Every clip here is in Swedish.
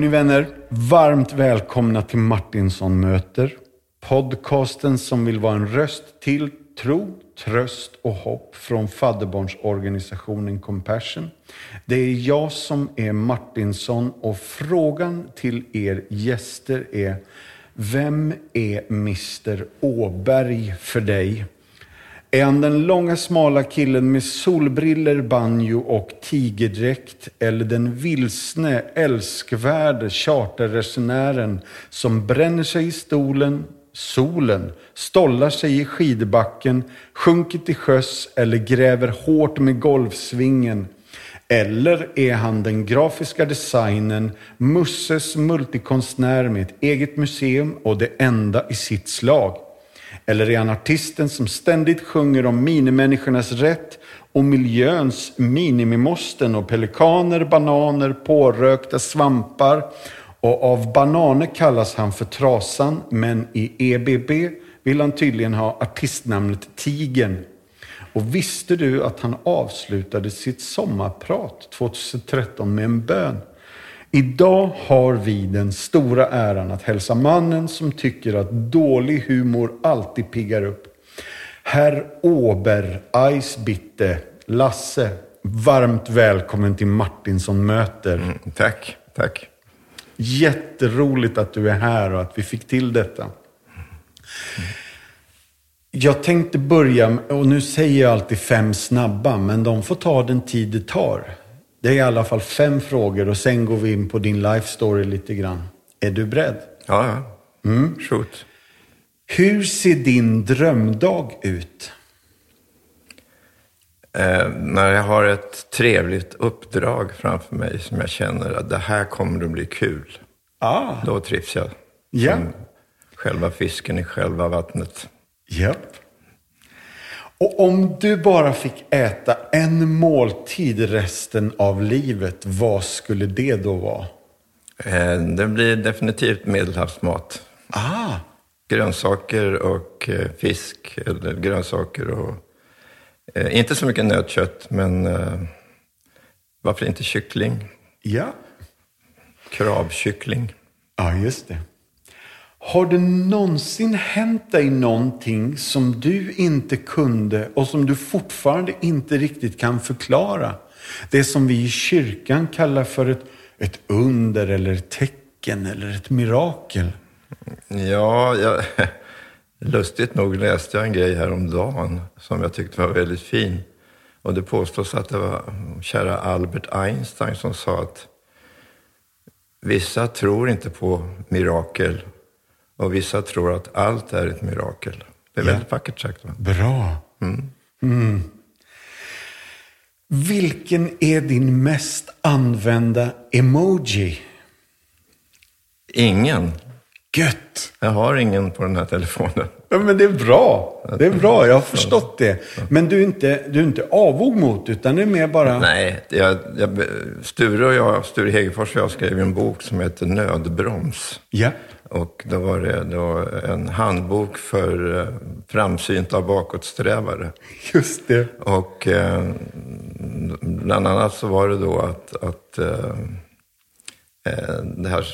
Hörni vänner, varmt välkomna till Martinsson möter. Podcasten som vill vara en röst till tro, tröst och hopp från fadderbarnsorganisationen Compassion. Det är jag som är Martinsson och frågan till er gäster är Vem är Mr Åberg för dig? Är han den långa smala killen med solbriller, banjo och tigerdräkt eller den vilsne, älskvärde charterresenären som bränner sig i stolen, solen, stollar sig i skidbacken, sjunker till sjöss eller gräver hårt med golfsvingen? Eller är han den grafiska designern, Musses multikonstnär med ett eget museum och det enda i sitt slag? Eller är han artisten som ständigt sjunger om minimänniskornas rätt och miljöns minimimåsten och pelikaner, bananer, pårökta svampar. Och av bananer kallas han för Trasan, men i EBB vill han tydligen ha artistnamnet Tigen. Och visste du att han avslutade sitt sommarprat 2013 med en bön? Idag har vi den stora äran att hälsa mannen som tycker att dålig humor alltid piggar upp. Herr Åber, Eisbitte, Lasse, varmt välkommen till Martinsson möter. Mm, tack, tack. Jätteroligt att du är här och att vi fick till detta. Jag tänkte börja, och nu säger jag alltid fem snabba, men de får ta den tid det tar. Det är i alla fall fem frågor och sen går vi in på din life story lite grann. Är du beredd? Ja, ja. Mm. Shoot. Hur ser din drömdag ut? Eh, när jag har ett trevligt uppdrag framför mig som jag känner att det här kommer att bli kul. Ah. Då trivs jag. Ja. Som själva fisken i själva vattnet. Japp. Och om du bara fick äta en måltid resten av livet, vad skulle det då vara? Eh, det blir definitivt medelhavsmat. Ah. Grönsaker och eh, fisk, eller grönsaker och... Eh, inte så mycket nötkött, men varför inte kyckling? Ja. Kravkyckling. Ja, just det. Har det någonsin hänt dig någonting som du inte kunde och som du fortfarande inte riktigt kan förklara? Det som vi i kyrkan kallar för ett, ett under eller ett tecken eller ett mirakel. Ja, jag, lustigt nog läste jag en grej häromdagen som jag tyckte var väldigt fin. Och det påstås att det var kära Albert Einstein som sa att vissa tror inte på mirakel och vissa tror att allt är ett mirakel. Det är ja. väldigt vackert sagt. Va? Bra. Mm. Mm. Vilken är din mest använda emoji? Ingen. Gött! Jag har ingen på den här telefonen. Ja, men det är bra. Det är bra, jag har förstått det. Men du är inte, du är inte avog mot, utan det är mer bara... Nej, jag, jag, Sture och jag, Sture Hegerfors och jag skrev en bok som heter Nödbroms. Ja. Och då var det då en handbok för eh, framsynta bakåtsträvare. Just det. Och eh, bland annat så var det då att, att eh, det här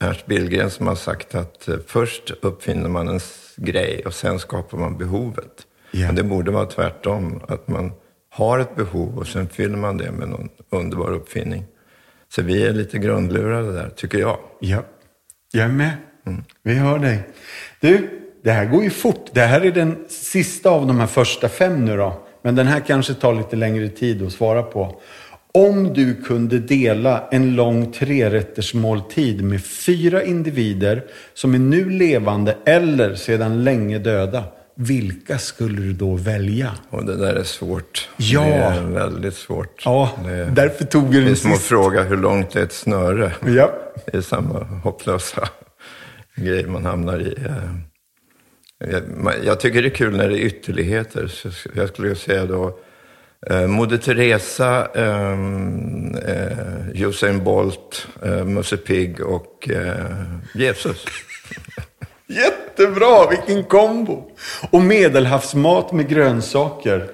Ernst Billgren som har sagt att först uppfinner man en grej och sen skapar man behovet. Yeah. Men det borde vara tvärtom, att man har ett behov och sen fyller man det med någon underbar uppfinning. Så vi är lite grundlurade där, tycker jag. Ja, jag är med. Mm. Vi hör dig. Du, det här går ju fort. Det här är den sista av de här första fem nu då. Men den här kanske tar lite längre tid att svara på. Om du kunde dela en lång trerättersmåltid med fyra individer som är nu levande eller sedan länge döda. Vilka skulle du då välja? Och det där är svårt. Ja. Det är väldigt svårt. Ja, det, därför tog jag den Det är som att fråga hur långt är ett snöre. Ja. Det är samma hopplösa grej man hamnar i. Eh, eh, jag, tycker det är kul när det är ytterligheter. Så jag skulle säga då eh, Moder Teresa, ehm, eh, Usain Bolt, eh, Musse Pigg och eh, Jesus. Jättebra, vilken kombo! Och medelhavsmat med grönsaker.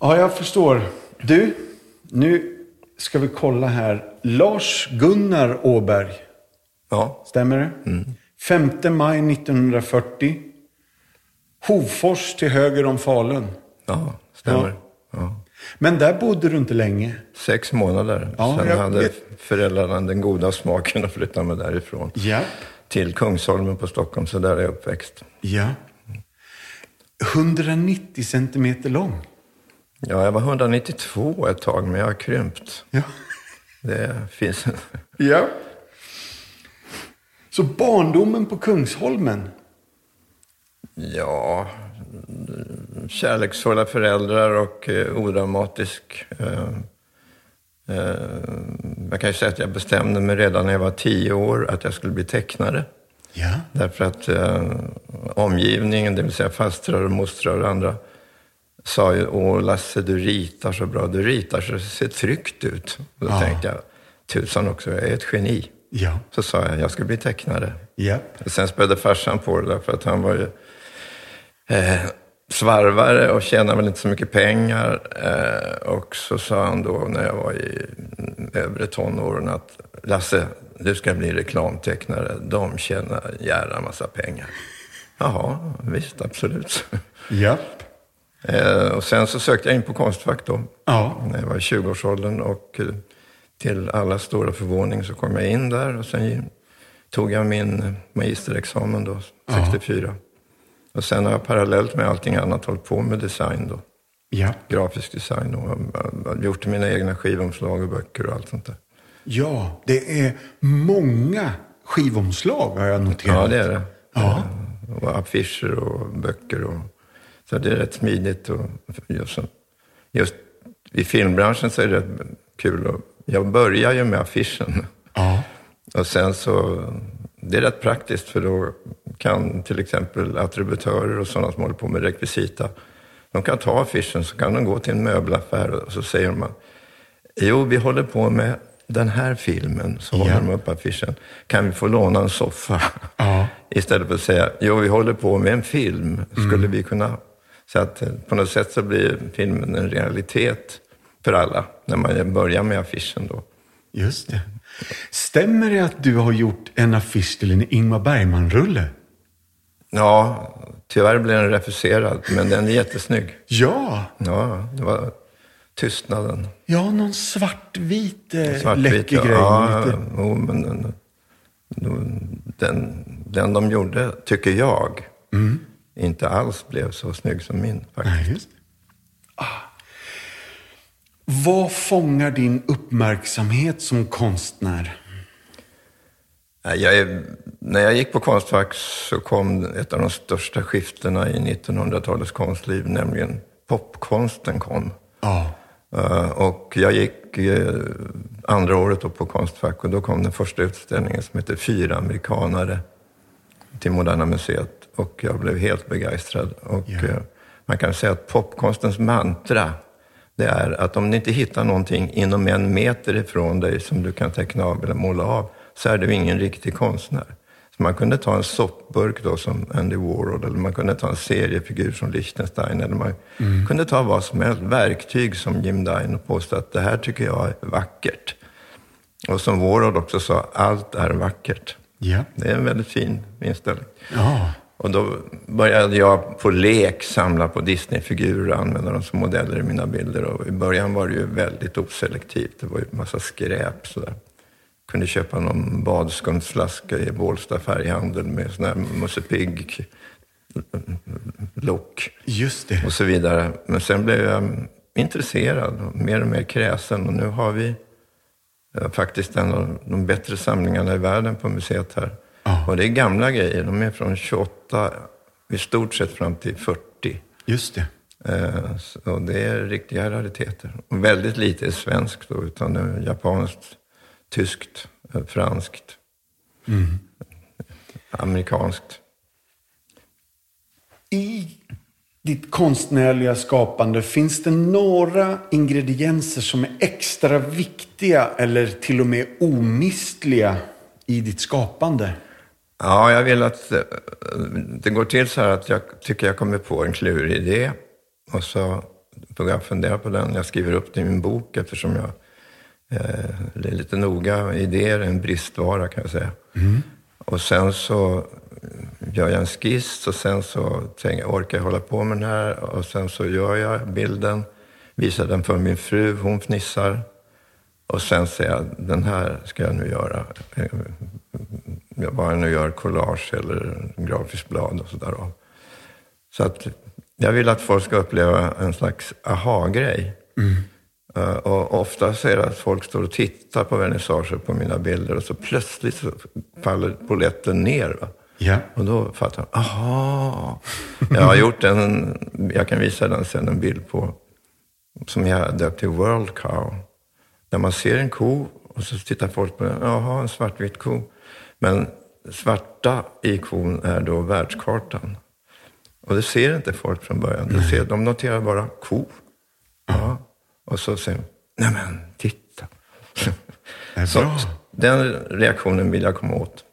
Ja, jag förstår. Du, nu ska vi kolla här. Lars-Gunnar Åberg. Ja, Stämmer det? 5 maj 1940. Hofors till höger om Falun. ja stämmer. Ja. Men där bodde du inte länge. Sex månader. Ja, Sen jag hade föräldrarna den goda smaken att flytta mig därifrån. Ja. Till Kungsholmen på Stockholm, så där är jag uppväxt. Ja. 190 centimeter lång. Ja, jag var 192 ett tag, men jag har krympt. Ja. Det finns... Ja. Så barndomen på Kungsholmen. Ja, kärleksfulla föräldrar och eh, odramatisk. Eh, eh, jag kan ju säga att jag bestämde mig redan när jag var tio år att jag skulle bli tecknare. Ja. Därför att eh, omgivningen, det vill säga fastrar och mostrar och andra, sa ju Åh Lasse, du ritar så bra. Du ritar så det ser tryggt ut. Och då Ja. tänkte jag, tusan också, jag är ett geni. Ja. Så sa jag, jag ska bli tecknare. Ja. Sen spädde farsan på det därför att han var ju eh, svarvare och tjänade väl inte så mycket pengar. Eh, och så sa han då när jag var i övre tonåren att Lasse, du ska bli reklamtecknare. De tjänar jävla massa pengar. Jaha, visst, absolut. Ja. Eh, och sen så sökte jag in på Konstfack då, Ja. när jag var i 20-årsåldern. Och eh, till alla stora förvåning så kom jag in där och sen tog jag min magisterexamen då, 64. Och sen har jag parallellt med allting annat hållit på med design då. Ja. Grafisk design och gjort mina egna skivomslag och böcker och allt sånt där. Ja, det är många skivomslag har jag noterat. Ja, det är det. Ja. Eh, Och affischer och böcker. Och, så det är rätt smidigt. Och just, just i filmbranschen så är det rätt kul. Och jag börjar ju med affischen. Ja. Och sen så, det är rätt praktiskt för då kan till exempel attributörer och sådana som håller på med rekvisita, de kan ta affischen så kan de gå till en möbelaffär och så säger att jo, vi håller på med den här filmen, så håller Ja. de upp affischen. Kan vi få låna en soffa? Ja. Istället för att säga, jo, vi håller på med en film, skulle vi kunna... Så att eh, på något sätt så blir filmen en realitet för alla, när man börjar med affischen då. Just det. Stämmer det att du har gjort en affisch till en Ingmar Bergman-rulle? Ja, tyvärr blev den refuserad, men den är jättesnygg. Ja. Ja, det var tystnaden. Ja, någon svartvit, eh, Svartvit, läcker ja. grej. Ja, lite. jo, men den, den, den de gjorde, tycker jag, inte alls blev så snygg som min faktiskt. Nej, just det. ah. Vad fångar din uppmärksamhet som konstnär? Jag är, när jag gick på Konstfack så kom ett av de största skiftena i 1900-talets konstliv, nämligen popkonsten kom. Eh, Och jag gick eh, andra året på Konstfack och då kom den första utställningen som heter Fyra amerikanare till Moderna Museet. Och jag blev helt begeistrad. Och eh, man kan säga att popkonstens mantra, det är att om du inte hittar någonting inom en meter ifrån dig som du kan teckna av eller måla av, så är du ingen riktig konstnär. Så man kunde ta en soppburk då som Andy Warhol, eller man kunde ta en seriefigur som Liechtenstein, eller man kunde ta vad som helst, verktyg som Jim Dine och påstå att det här tycker jag är vackert. Och som Warhol också sa, allt är vackert. Ja. Det är en väldigt fin inställning. Ja. Och då började jag på lek samla på Disney-figurer och använda dem som modeller i mina bilder. Och i början var det ju väldigt oselektivt. Det var ju en massa skräp sådär. Kunde köpa någon badskumsflaska i Bålsta färghandel med sån här Musse Pigg look Just det. och så vidare. Men sen blev jag intresserad och mer och mer kräsen. Och nu har vi eh, faktiskt en av de bättre samlingarna i världen på museet här. Och det är gamla grejer. De är från 28, i stort sett fram till 40. Just det. Eh, så det är riktiga rariteter. Och väldigt lite är svenskt då, utan det är japanskt, tyskt, eh, franskt, amerikanskt. I ditt konstnärliga skapande, finns det några ingredienser som är extra viktiga eller till och med omistliga i ditt skapande? Ja, jag vill att eh, det går till så här att jag tycker jag kommer på en klurig idé och så börjar jag fundera på den. Jag skriver upp det i min bok eftersom jag Eh, är lite noga. Idéer är en bristvara kan jag säga. Och sen så gör jag en skiss och sen så tänker jag, orkar jag hålla på med den här? Och sen så gör jag bilden, visar den för min fru, hon fnissar. Och sen säger jag, den här ska jag nu göra. Jag bara nu gör collage eller grafiskt blad och sådär. Så att jag vill att folk ska uppleva en slags aha-grej. Eh, Och ofta ser jag att folk står och tittar på vernissager på mina bilder och så plötsligt så faller polletten ner. Va? Ja. Och då fattar de, aha. Jag har gjort en, jag kan visa den sen, en bild på, som jag döpt till World Cow. Där man ser en ko och så tittar folk på den, jaha, en svartvit ko. Men svarta i kon är då världskartan. Och det ser inte folk från början. De, ser, de noterar bara ko. Ja. Och så säger de, nej men titta. Så, den reaktionen vill jag komma åt.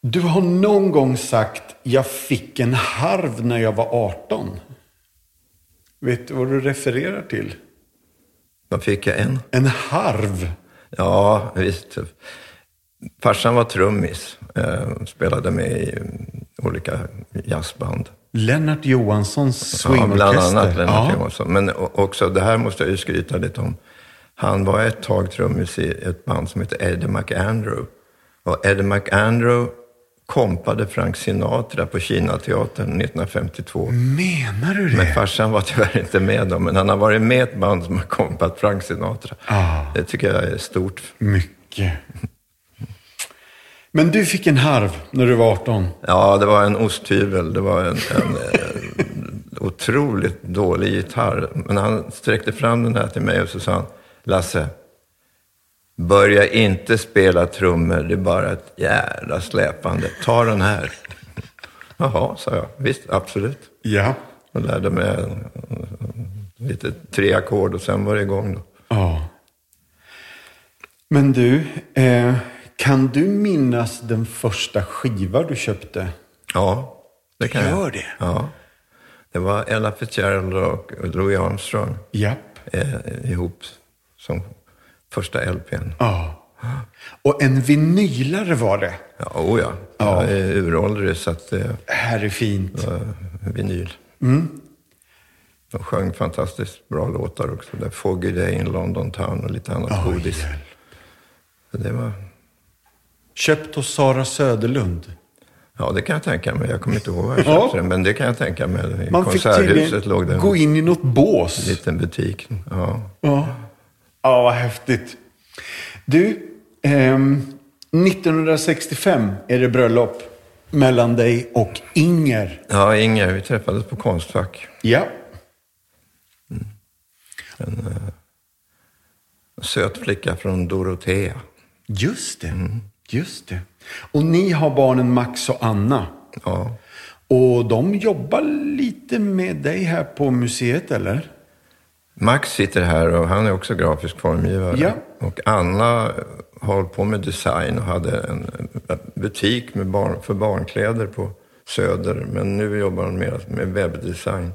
Du har någon gång sagt, jag fick en harv när jag var 18. Vet du vad du refererar till? Vad fick jag en? En harv. Ja, visst. Farsan var trummis. Eh, spelade med i olika jazzband. Lennart Johanssons Ja, bland swingorkester. annat Lennart Ja. Johansson. Men också, det här måste jag ju skryta lite om. Han var ett tag trummis i ett band som heter Eddie McAndrew. Och Eddie McAndrew kompade Frank Sinatra på Kinateatern 1952. Menar du det? Men farsan var tyvärr inte med då, men han har varit med i ett band som har kompat Frank Sinatra. Ah. Det tycker jag är stort. Mycket. Men du fick en harv när du var 18. Ja, det var en osthyvel. Det var en, en, otroligt dålig gitarr. Men han sträckte fram den här till mig och så sa han, Lasse, börja inte spela trummor, det är bara ett jävla släpande. Ta den här. Jaha, sa jag. Visst, absolut. Ja. Och lärde mig lite tre ackord och sen var det igång då. Ja. Men du, eh, kan du minnas den första skiva du köpte? Ja, det kan Gör jag. det? Ja. Det var Ella Fitzgerald och Louis Armstrong. Japp. eh, ihop som första LPn. Ja. Och en vinylare var det. Ja, oh ja. Ja. Jag är uråldrig så att det Här är fint. var vinyl. De sjöng fantastiskt bra låtar också. Där Foggy Day in London Town och lite annat Ja, godis. hjälp. Så det var, Köpt hos Sara Söderlund. ja, det kan jag tänka mig. Jag kommer inte ihåg var jag Ja. köpte den, men det kan jag tänka mig. I Man Konserthuset låg det en gå in i något bås. liten butik. Ja. Ja. ja, vad häftigt. Du, ehm, 1965 är det bröllop mellan dig och Inger. ja, Inger, vi träffades på Konstfack. Ja. En söt flicka från Dorotea. Just det. Just det. Och ni har barnen Max och Anna. Ja. Och de jobbar lite med dig här på museet, eller? Max sitter här och han är också grafisk formgivare. Ja. Och Anna har på med design och hade en butik med barn, för barnkläder på Söder. Men nu jobbar hon mer med webbdesign.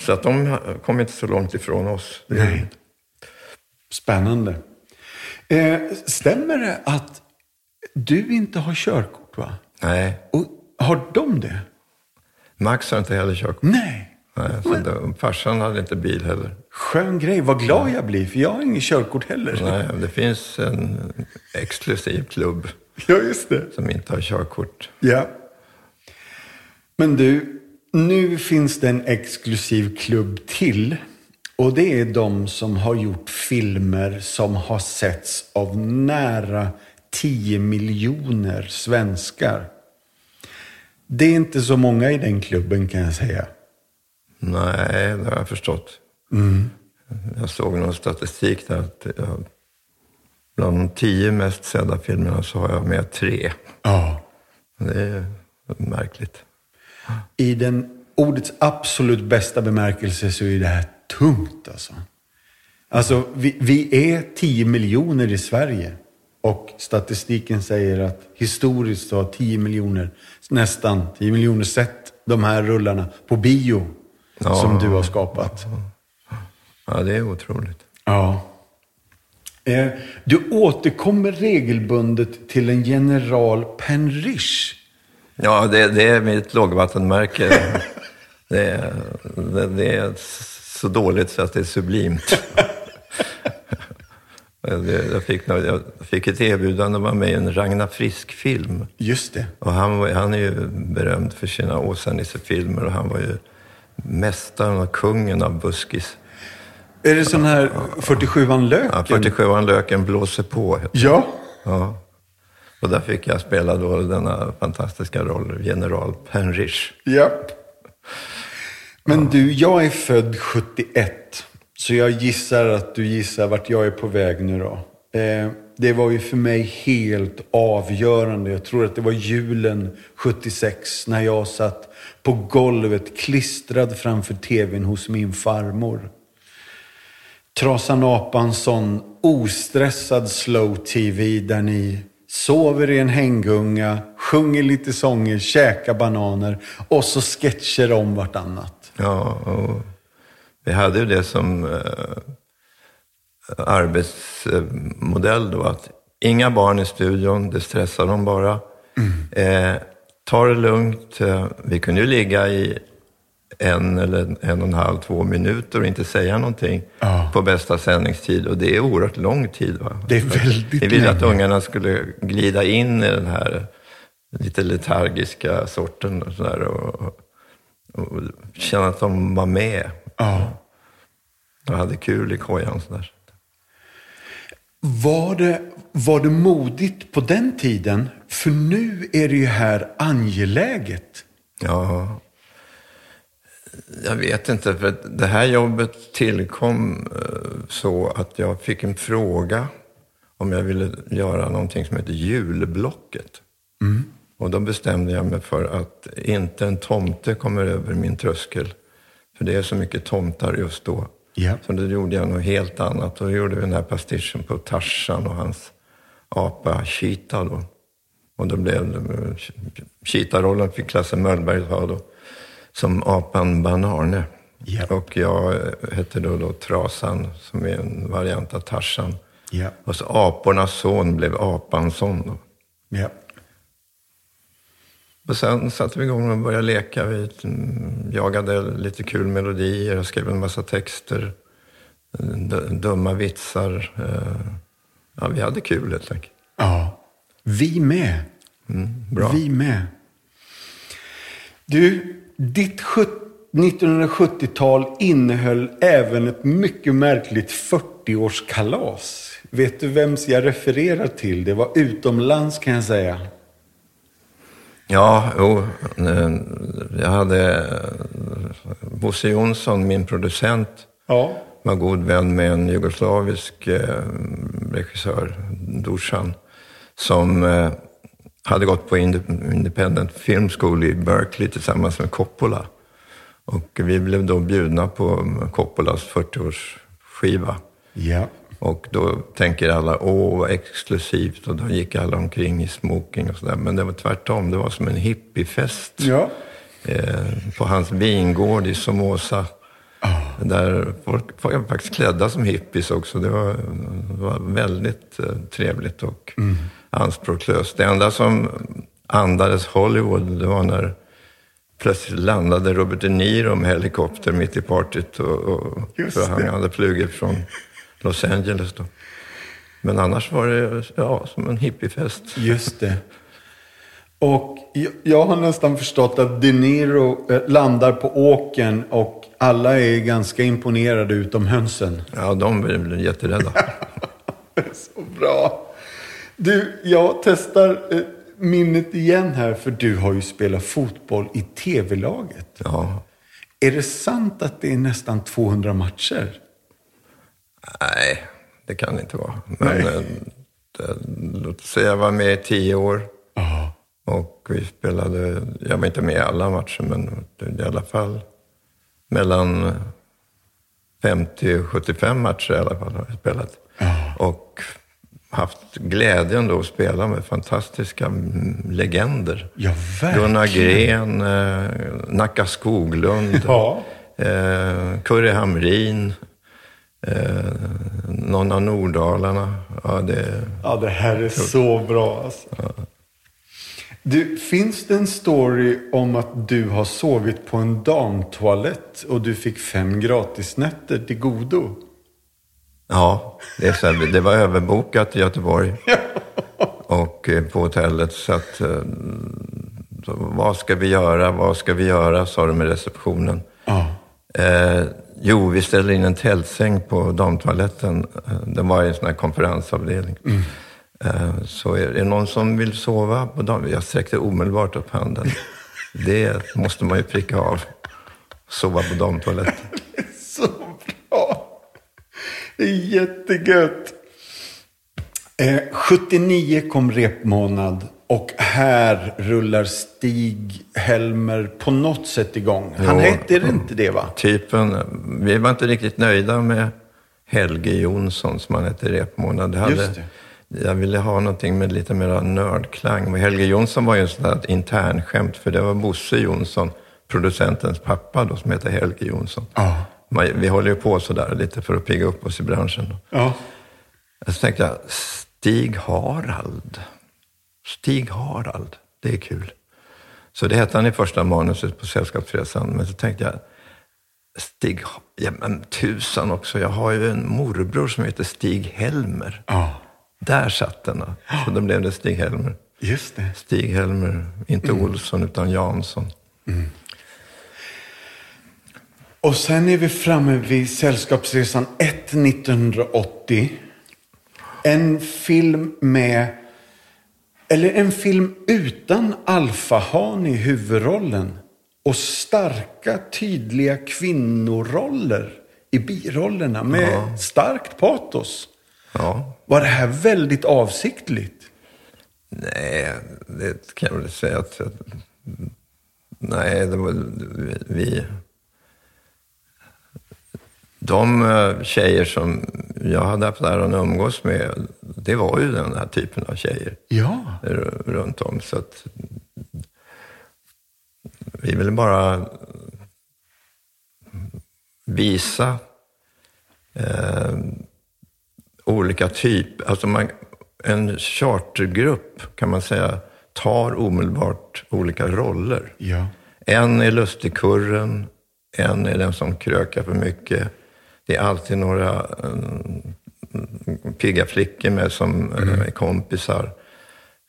Så att de kommer inte så långt ifrån oss. Nej. Spännande. Eh, stämmer det att du inte har körkort, va? Nej, Och har de det? Max har inte heller körkort. Nej. Nej, så det, farsan hade inte bil heller. Skön grej. Vad glad jag blir, för jag har ingen körkort heller. Nej, det finns en exklusiv klubb Ja, just det. som inte har körkort. Ja. Men du, nu finns det en exklusiv klubb till. Och det är de som har gjort filmer som har setts av nära 10 miljoner svenskar. Det är inte så många i den klubben kan jag säga. Nej, det har jag förstått. Jag såg någon statistik där att jag, bland de tio mest sedda filmerna så har jag med tre. Ja. Det är märkligt. I den ordets absolut bästa bemärkelse så är det här tungt alltså. Alltså, vi, vi är 10 miljoner i Sverige. Och statistiken säger att historiskt så har 10 miljoner, nästan 10 miljoner sett de här rullarna på bio Ja. som du har skapat. Ja, det är otroligt. Ja. Eh, du återkommer regelbundet till en general Penrish. Ja, det, det är mitt lågvattenmärke. det, det, det är så dåligt så att det är sublimt. Jag fick, jag fick ett erbjudande att vara med i en Ragnar Frisk-film. Just det. Och han, han är ju berömd för sina Åsa-Nisse-filmer och han var ju mästaren och kungen av buskis. Är det sån här 47an Löken? Ja, 47an Löken blåser på. Ja. ja. Och där fick jag spela då denna fantastiska roll, general Penrish. Japp. Men du, jag är född 71. Så jag gissar att du gissar vart jag är på väg nu då. Eh, det var ju för mig helt avgörande. Jag tror att det var julen 76 när jag satt på golvet klistrad framför tvn hos min farmor. Trasan apan sån ostressad slow tv där ni sover i en hänggunga, sjunger lite sånger, käkar bananer och så sketcher om vartannat. Ja, och vi hade ju det som eh, arbetsmodell då, att inga barn i studion, det stressar dem bara. Mm. Eh, ta det lugnt. Eh, vi kunde ju ligga i en eller en och en halv, två minuter och inte säga någonting ja. på bästa sändningstid. Och det är oerhört lång tid. Va? Det är väldigt Vi ville att ungarna skulle glida in i den här lite letargiska sorten och, sådär, och, och känna att de var med. Ja. Och hade kul i kojan. Sådär. Var det, var det modigt på den tiden? För nu är det ju här angeläget. Ja, jag vet inte. För det här jobbet tillkom eh, så att jag fick en fråga om jag ville göra någonting som heter julblocket. Mm. Och då bestämde jag mig för att inte en tomte kommer över min tröskel. För det är så mycket tomtar just då. Yeah. Så då gjorde jag något helt annat. Då gjorde vi den här pastischen på Tarzan och hans apa Cheetah då. Och då blev Cheetah-rollen fick Klasse Möllberg ha då som apan Banarne. Yep. Och jag hette då, då Trasan, som är en variant av Tarzan. Yep. Och så apornas son blev Apansson. Då. Och sen satte vi igång och började leka. Vi jagade lite kul melodier, jag skrev en massa texter, dumma vitsar. Eh, ja, vi hade kul helt enkelt. Ja, vi med. Mm, bra. Vi med. Du, ditt 1970-tal innehöll även ett mycket märkligt 40-årskalas. Vet du vems jag refererar till? Det var utomlands kan jag säga. Ja, jo, jag hade Bosse Jonsson, min producent, ja. var god vän med en jugoslavisk eh, regissör, Dusan, som eh, hade gått på Independent Film School i Berkeley tillsammans med Coppola. Och vi blev då bjudna på Coppolas 40-årsskiva. Ja. Och då tänker alla, åh vad exklusivt. Och då gick alla omkring i smoking och sådär. Men det var tvärtom, det var som en hippiefest. Ja. Eh, på hans vingård i Somoza. Oh. Där folk var faktiskt klädda som hippies också. Det var, det var väldigt eh, trevligt och mm. anspråkslöst. Det enda som andades Hollywood, det var när plötsligt landade Robert De Niro med helikopter mitt i partyt. Och, och, för han hade flugit från Los Angeles då. Men annars var det ja, som en hippiefest. Just det. Och jag har nästan förstått att De Niro eh, landar på åken och alla är ganska imponerade utom hönsen. Ja, de blir jätterädda. Så bra. Du, jag testar eh, minnet igen här, för du har ju spelat fotboll i tv-laget. Ja. Är det sant att det är nästan 200 matcher? Nej, det kan det inte vara. Men eh, det, låt säga jag var med i tio år. Aha. Och vi spelade, jag var inte med i alla matcher, men i alla fall mellan 50 och 75 matcher i alla fall har jag spelat. Aha. Och haft glädjen då att spela med fantastiska legender. Ja, verkligen. Gunnar Gren, eh, Nacka Skoglund, ja. eh, Kurre Hamrin, Eh, någon av Nordalarna. Ja, det, Ja, det här är så bra alltså. Du, finns det en story om att du har sovit på en damtoalett och du fick fem gratisnätter till godo? ja, det, är så här, det var överbokat i Göteborg. och eh, på hotellet. Så att, eh, så, vad ska vi göra? Vad ska vi göra? sa de i receptionen. Ja. Eh, jo, vi ställer in en tältsäng på damtoaletten. Eh, Det var i en sån här konferensavdelning. Eh, så är det någon som vill sova på dam... Jag sträckte omedelbart upp handen. Det måste man ju pricka av. Sova på damtoaletten. Så bra! Det är jättegött. Eh, 79 kom repmånad och här rullar Stig-Helmer på något sätt igång. Han Jo. heter inte det va? Typen, vi var inte riktigt nöjda med Helge Jonsson som han hette i repmånad. Det hade, Just det. Jag ville ha någonting med lite mer nördklang. Men Helge Jonsson var ju en sån här internskämt, för det var Bosse Jonsson, producentens pappa då, som heter Helge Jonsson. Man, vi håller ju på sådär lite för att pigga upp oss i branschen. Då. Ja. Så tänkte jag, Stig Harald. Stig Harald, det är kul. Så det hette han i första manuset på Sällskapsresan. Men så tänkte jag, Stig, ja men tusan också, jag har ju en morbror som heter Stig Helmer. ja. Där satt den. Så då blev det Stig Helmer. Just det. Stig Helmer, inte Olsson utan Jansson. Och sen är vi framme vid Sällskapsresan 1 1980. En film med, eller en film utan Alfahan i huvudrollen. Och starka, tydliga kvinnoroller i birollerna med starkt patos. Ja, Var det här väldigt avsiktligt? nej, det kan jag väl säga att nej, det var vi... De eh, tjejer som jag hade haft äran att umgås med, det var ju den här typen av tjejer Ja. runt om. Så att vi ville bara visa eh, olika typer. Alltså man, en chartergrupp kan man säga tar omedelbart olika roller. Ja. En är lustigkurren, en är den som krökar för mycket. Det är alltid några mm, pigga flickor med som eh, är kompisar.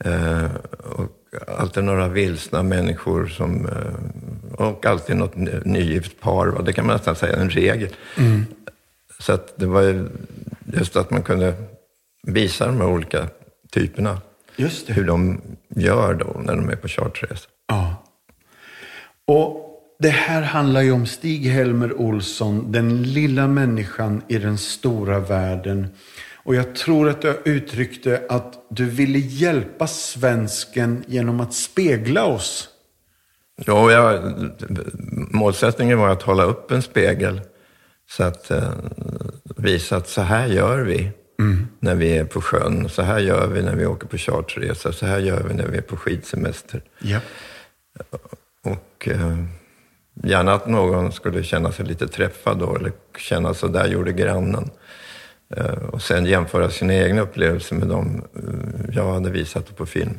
Eh, och alltid några vilsna människor som, eh, och alltid något ny- nygift par. va. Det kan man nästan säga är en regel. Så att det var ju just att man kunde visa de här olika typerna. Hur de gör då när de är på charterresa. Ja. Och det här handlar ju om Stig-Helmer Olsson, den lilla människan i den stora världen. Och jag tror att du uttryckte att du ville hjälpa svensken genom att spegla oss. Ja, jag, målsättningen var att hålla upp en spegel så att eh, visa att så här gör vi när vi är på sjön. Så här gör vi när vi åker på charterresa. Så här gör vi när vi är på skidsemester. Ja. Och eh, gärna att någon skulle känna sig lite träffad då, eller känna så där gjorde grannen. Eh, och sen jämföra sina egna upplevelser med dem eh, jag hade visat på film.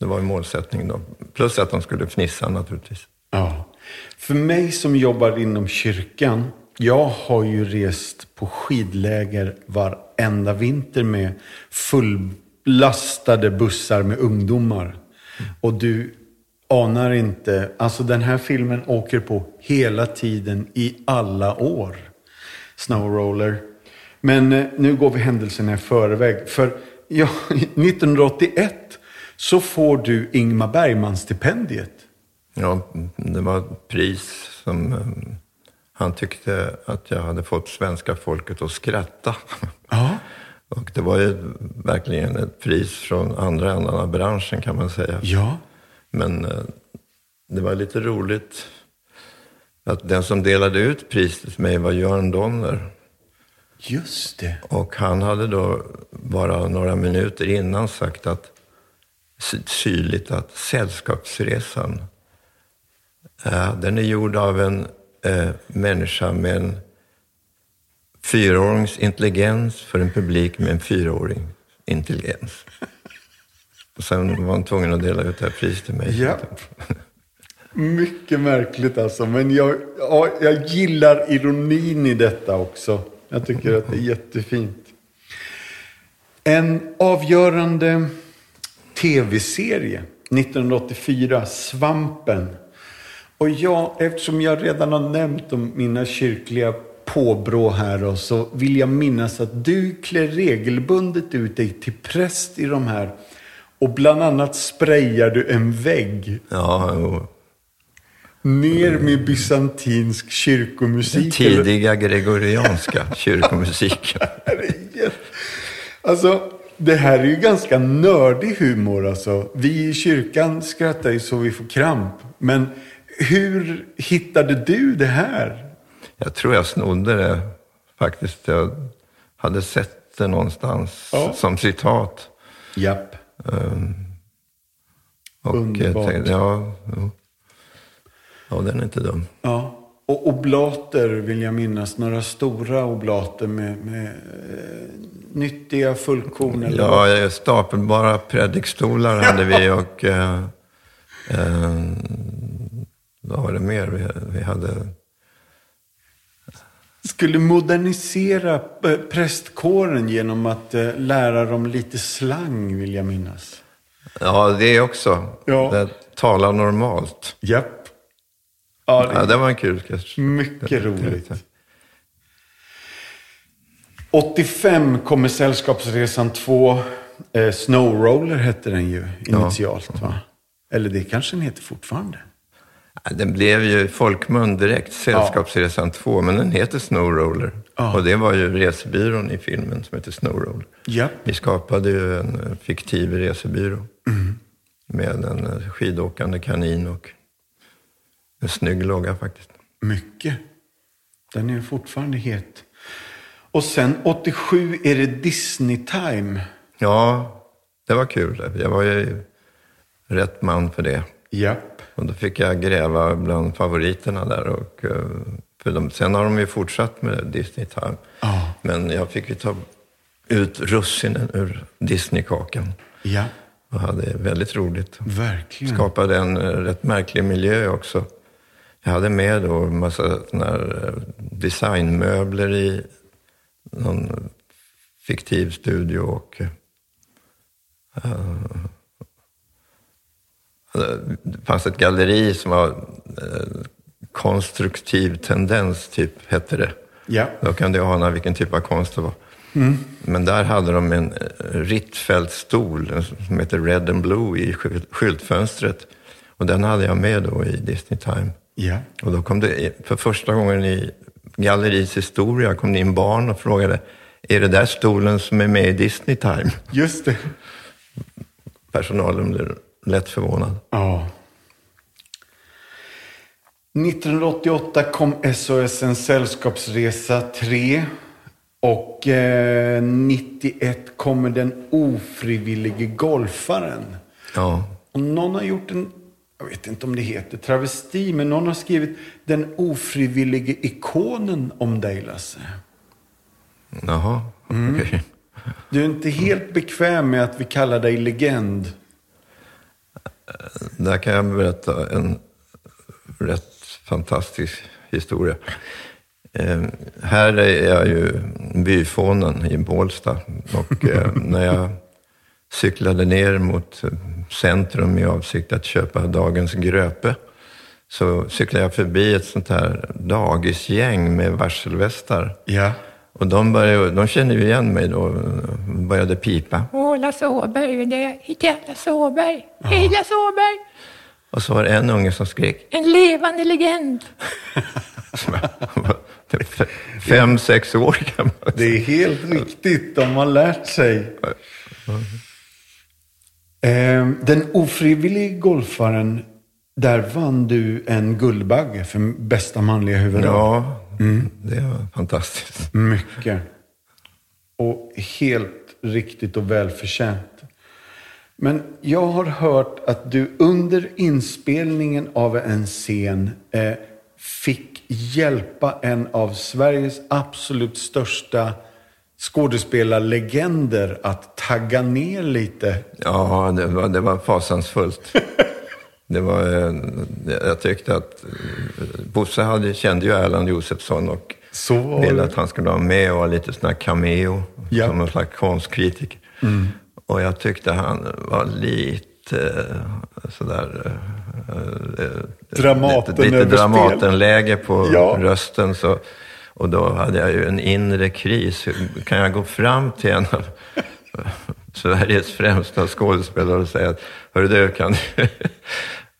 Det var ju målsättningen då. Plus att de skulle fnissa naturligtvis. Ja. För mig som jobbar inom kyrkan, jag har ju rest på skidläger varenda vinter med fullastade bussar med ungdomar. Och du anar inte, alltså den här filmen åker på hela tiden i alla år. Snowroller. Men eh, nu går vi händelserna i förväg. För ja, 1981 så får du Ingmar Bergman-stipendiet. Ja, det var ett pris som eh, han tyckte att jag hade fått svenska folket att skratta. Ja. Och det var ju verkligen ett pris från andra änden av branschen kan man säga. Ja. Men eh, det var lite roligt att den som delade ut priset till mig var Jörn Donner. Just det. Och han hade då bara några minuter innan sagt att sy- syrligt att Sällskapsresan, eh, den är gjord av en eh, människa med en fyraårings intelligens för en publik med en fyraåring intelligens. Och sen var han tvungen att dela ut det här priset till mig. Ja. Mycket märkligt alltså. Men jag, ja, jag gillar ironin i detta också. Jag tycker att det är jättefint. En avgörande tv-serie 1984, Svampen. Och jag, eftersom jag redan har nämnt om mina kyrkliga påbrå här och så vill jag minnas att du klär regelbundet ut dig till präst i de här. Och bland annat sprayar du en vägg. Ja, jo. Ner med bysantinsk kyrkomusik. Den tidiga gregorianska kyrkomusiken. eller? Alltså, det här är ju ganska nördig humor alltså. Vi i kyrkan skrattar ju så vi får kramp. Men hur hittade du det här? Jag tror jag snodde det faktiskt. Jag hade sett det någonstans Ja. som citat. Japp. Och Underbart. tänkte, ja, jo. ja, den är inte dum. Ja. Och oblater vill jag minnas. Några stora oblater med, med eh, nyttiga fullkorn. Eller? Ja, stapelbara predikstolar hade vi och eh, eh, vad var det mer vi, vi hade? Skulle modernisera eh, prästkåren genom att eh, lära dem lite slang vill jag minnas. Ja, det också. Ja. Det talar normalt. Japp. Ja, det Ja, det var en kul sketch. Mycket roligt. 85 kommer Sällskapsresan 2. Eh, Snowroller hette den ju initialt va? Eller det kanske den heter fortfarande. Ja, Den blev ju folkmun direkt, Sällskapsresan 2, men den heter Snowroller. Ja. Och det var ju resebyrån i filmen som heter Snowroller. Ja. Vi skapade ju en fiktiv resebyrå med en skidåkande kanin och en snygg logga faktiskt. Mycket. Den är fortfarande het. Och sen 87 är det Disney-time. Ja, det var kul. Jag var ju rätt man för det. Japp. Och då fick jag gräva bland favoriterna där. Och, eh, för de, sen har de ju fortsatt med Disney Time. Ja. Men jag fick ju ta ut russinen ur Disneykakan. Ja, Och hade väldigt roligt. verkligen. Skapade en eh, rätt märklig miljö också. Jag hade med då en massa eh, designmöbler i någon fiktiv studio och eh, det fanns ett galleri som var eh, konstruktiv tendens, typ, hette det. Ja. Då kan du ana vilken typ av konst det var. Men där hade de en eh, Rietveld-stol en som heter Red and Blue i skylt- skyltfönstret. Och den hade jag med då i Disney Time. Ja. Och då kom det, för första gången i galleriets historia, kom det in barn och frågade, är det där stolen som är med i Disney Time? Just det. Personalen blev lätt förvånad. Ja. 1988 kom SOS En sällskapsresa 3. Och eh, 91 kommer Den ofrivillige golfaren. Ja, Och någon har gjort en, jag vet inte om det heter travesti, men någon har skrivit Den ofrivillige ikonen om dig Lasse. jaha, okej. Du är inte helt bekväm med att vi kallar dig legend. Där kan jag berätta en rätt fantastisk historia. Eh, här är jag ju byfånen i Bålsta och eh, när jag cyklade ner mot eh, centrum i avsikt att köpa dagens gröpe så cyklade jag förbi ett sånt här dagisgäng med varselvästar. Ja. Och de, började, de kände ju igen mig då och började pipa. Lasse Åberg, det är Lasse Åberg. Hej Lasse Åberg! Och så var det en unge som skrek En levande legend. fem, sex år gammal. Det är helt riktigt. De har lärt sig. Eh, Den ofrivillige golfaren, där vann du en Guldbagge för bästa manliga huvudroll. Ja, det var fantastiskt. Mycket. Och helt riktigt och välförtjänt. Men jag har hört att du under inspelningen av en scen eh, fick hjälpa en av Sveriges absolut största skådespelarlegender att tagga ner lite. Ja, det var, det var fasansfullt. Det var, eh, jag tyckte att eh, Bosse hade, kände ju Erland Josefsson och Så var ville att han skulle vara med och vara lite sån här cameo, Ja. som en slags konstkritiker. Och jag tyckte han var lite eh, sådär... eh, eh, Dramaten lite, lite. Dramatenläge på Ja. rösten. Så, och då hade jag ju en inre kris. Kan jag gå fram till en av Sveriges främsta skådespelare och säga att Hörru du, kan du...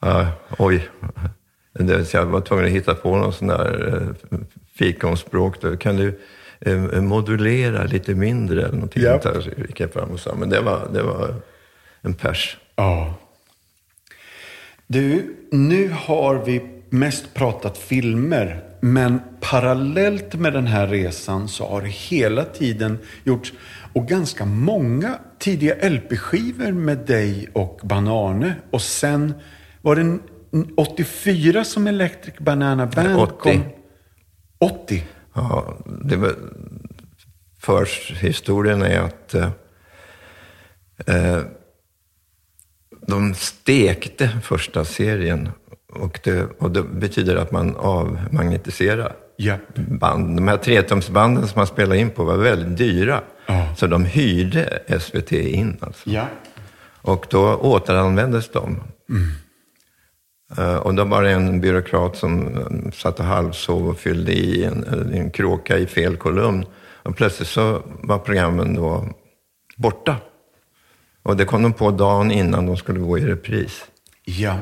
ja, oj. Så jag var tvungen att hitta på någon sån där fikonspråk. Då. Kan du eh, modulera lite mindre eller någonting där? Så gick jag fram och sa, men det var, det var en pers. Ja. Du, nu har vi mest pratat filmer. Men parallellt med den här resan så har det hela tiden gjorts, och ganska många tidiga LP-skivor med dig och Banane. Och sen var det 84 som Electric Banana Band 80. kom. 80? Ja, det var, förhistorien är att eh, eh, de stekte första serien och det, och det betyder att man avmagnetiserar Ja. band. De här tretumsbanden som man spelade in på var väldigt dyra. Ja. Så de hyrde SVT in alltså. Ja. Och då återanvändes de. Eh, Och då var det en byråkrat som eh, satt och halvsov och fyllde i en, en kråka i fel kolumn. Och plötsligt så var programmen då borta. Och det kom de på dagen innan de skulle gå i repris. Ja.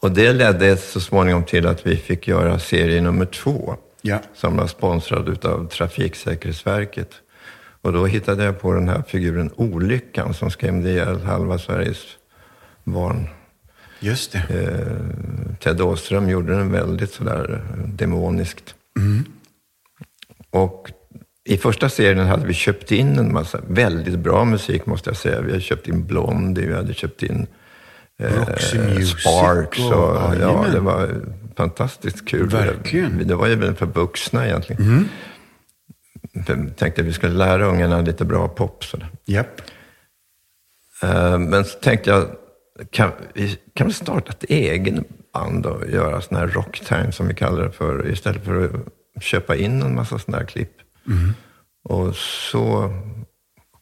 Och det ledde så småningom till att vi fick göra serie nummer två. Ja. Som var sponsrad av Trafiksäkerhetsverket. Och då hittade jag på den här figuren Olyckan som skrämde ihjäl halva Sveriges barn. Just det. Eh, Ted Åström gjorde den väldigt sådär eh, demoniskt. Och i första serien hade vi köpt in en massa väldigt bra musik måste jag säga. Vi hade köpt in Blondie, vi hade köpt in eh, Roxy Music Sparks. och- Och, ja, jajamän. det var fantastiskt kul. Verkligen. Det, det var ju väl för vuxna egentligen. Jag tänkte att vi skulle lära ungarna lite bra pop. Sådär. Eh, Men så tänkte jag, kan vi kan vi starta ett egen band och göra sån här rocktime som vi kallar det för, istället för att köpa in en massa såna här klipp. Och så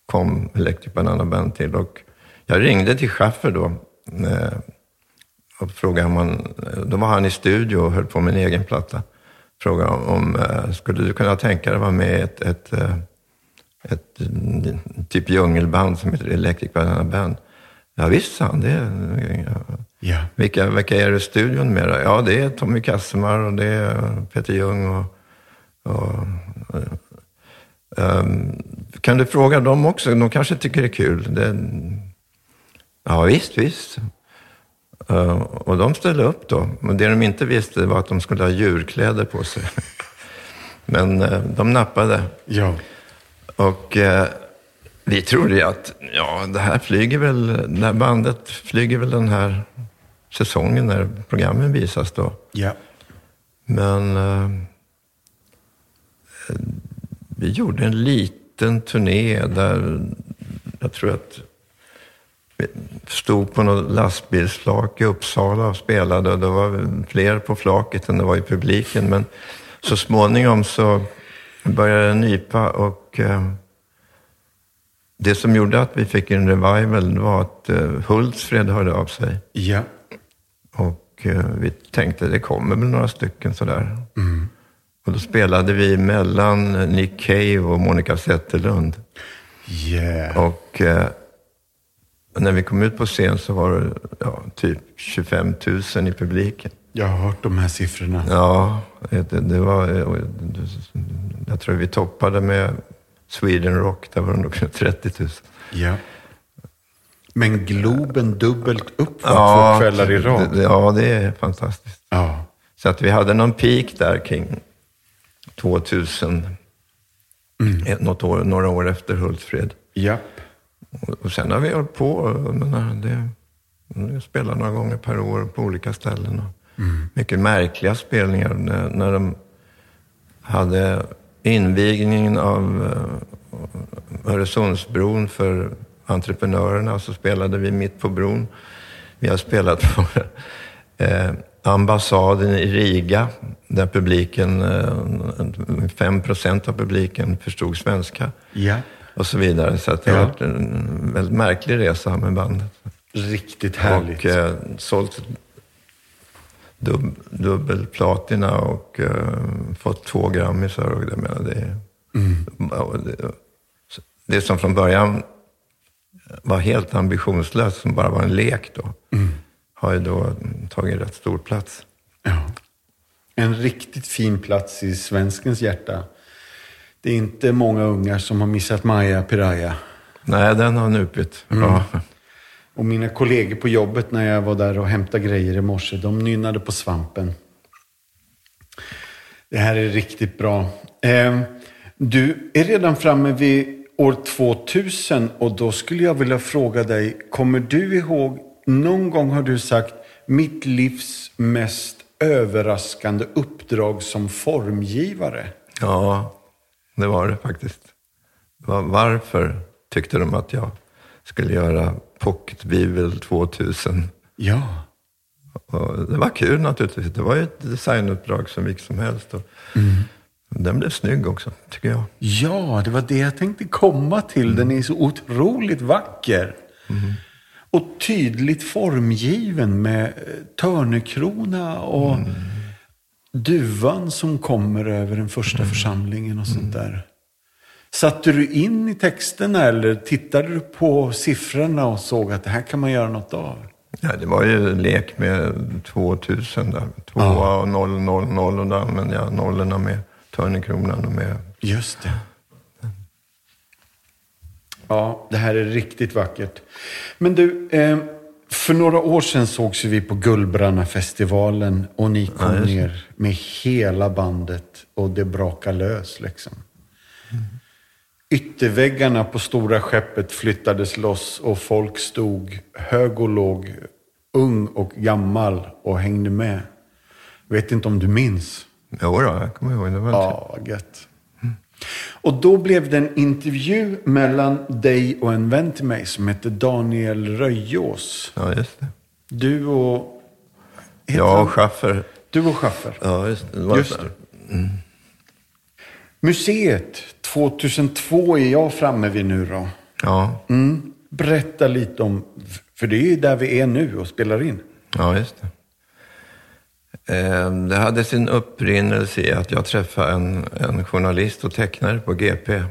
kom Electric Banana Band till och jag ringde till Schaffer då eh, och frågade om han, då var han i studio och höll på med en egen platta. Frågade om, eh, skulle du kunna tänka dig att vara med i ett, ett, eh, ett mm, typ djungelband som heter Electric Banana Band. Ja, visst, sa han. Det, Ja. vilka, vilka är det i studion med? då? Ja, det är Tommy Kassemar och det är Peter Ljung och... och ehm, kan du fråga dem också? De kanske tycker det är kul. Det, ja, visst, visst. Eh, och de ställde upp då. Men det de inte visste var att de skulle ha djurkläder på sig. Men eh, de nappade. Ja. Och eh, vi trodde ju att ja, det här flyger väl, det här bandet flyger väl den här säsongen när programmen visas då. Ja. Men eh, vi gjorde en liten turné där jag tror att vi stod på något lastbilsflak i Uppsala och spelade och det var fler på flaket än det var i publiken. Men så småningom så började det nypa och eh, det som gjorde att vi fick en revival var att eh, Hultsfred hörde av sig. Ja. Och eh, vi tänkte det kommer väl några stycken sådär. Och då spelade vi mellan Nick Cave och Monica Zetterlund. Yeah. Och eh, när vi kom ut på scen så var det ja, typ 25 000 i publiken. Jag har hört de här siffrorna. Ja, det, det var... eh, Jag tror vi toppade med Sweden Rock, där var det nog 30 000. Ja. Men Globen dubbelt upp va, två kvällar i rad. det- Ja, det är fantastiskt. Ja. Så att vi hade någon peak där kring 2000, eh, något år, några år efter Hultsfred. Japp. Och, och sen har vi hållit på, jag menar, det, vi spelar några gånger per år på olika ställen. Och Mycket märkliga spelningar. När, när de hade invigningen av eh, Öresundsbron för entreprenörerna så spelade vi mitt på bron. Vi har spelat på eh, ambassaden i Riga där publiken, eh, 5 procent av publiken förstod svenska Ja. och så vidare. Så det Ja. har varit en väldigt märklig resa med bandet. Riktigt härligt. Och eh, sålt dub, dubbelplatina och eh, fått två grammisar. Och det, menar, det, Mm. det, det som från början var helt ambitionslöst, som bara var en lek då, Mm. har ju då tagit rätt stor plats. Ja. En riktigt fin plats i svenskens hjärta. Det är inte många ungar som har missat Maja Piraya. Nej, den har nupit. Mm. Och mina kollegor på jobbet när jag var där och hämtade grejer i morse, de nynnade på svampen. Det här är riktigt bra. Eh, du är redan framme vid år 2000 och då skulle jag vilja fråga dig, kommer du ihåg, någon gång har du sagt mitt livs mest överraskande uppdrag som formgivare? ja, det var det faktiskt. Varför tyckte de att jag skulle göra Pocket Bibel 2000? Ja. Och det var kul naturligtvis. Det var ju ett designuppdrag som vilket som helst. Och Den blev snygg också, tycker jag. Ja, det var det jag tänkte komma till. Den är så otroligt vacker. Och tydligt formgiven med eh, törnekrona och duvan som kommer över den första församlingen och sånt där. Satte du in i texterna eller tittade du på siffrorna och såg att det här kan man göra något av? Ja, det var ju en lek med 2000 där. Tvåa och 0, 0, 0 och då använde jag nollorna med törnekronan och med... Just det. Ja, det här är riktigt vackert. Men du, eh, för några år sedan sågs vi på Gullbrannafestivalen och ni kom Ja, ner med hela bandet och det brakade lös liksom. Ytterväggarna på stora skeppet flyttades loss och folk stod hög och låg, ung och gammal och hängde med. Vet inte om du minns? Jo då, jag kommer ihåg. Det var Ja, gött. Och då blev det en intervju mellan dig och en vän till mig som heter Daniel Röjås. ja, just det. Du och... Jag och Schaffer. Du och Schaffer. Ja, just det. det Just så här. Museet 2002 är jag framme vid nu då. Ja, Mm. Berätta lite om, för det är ju där vi är nu och spelar in. ja, just det. Eh, Det hade sin upprinnelse i att jag träffade en, en journalist och tecknare på GP,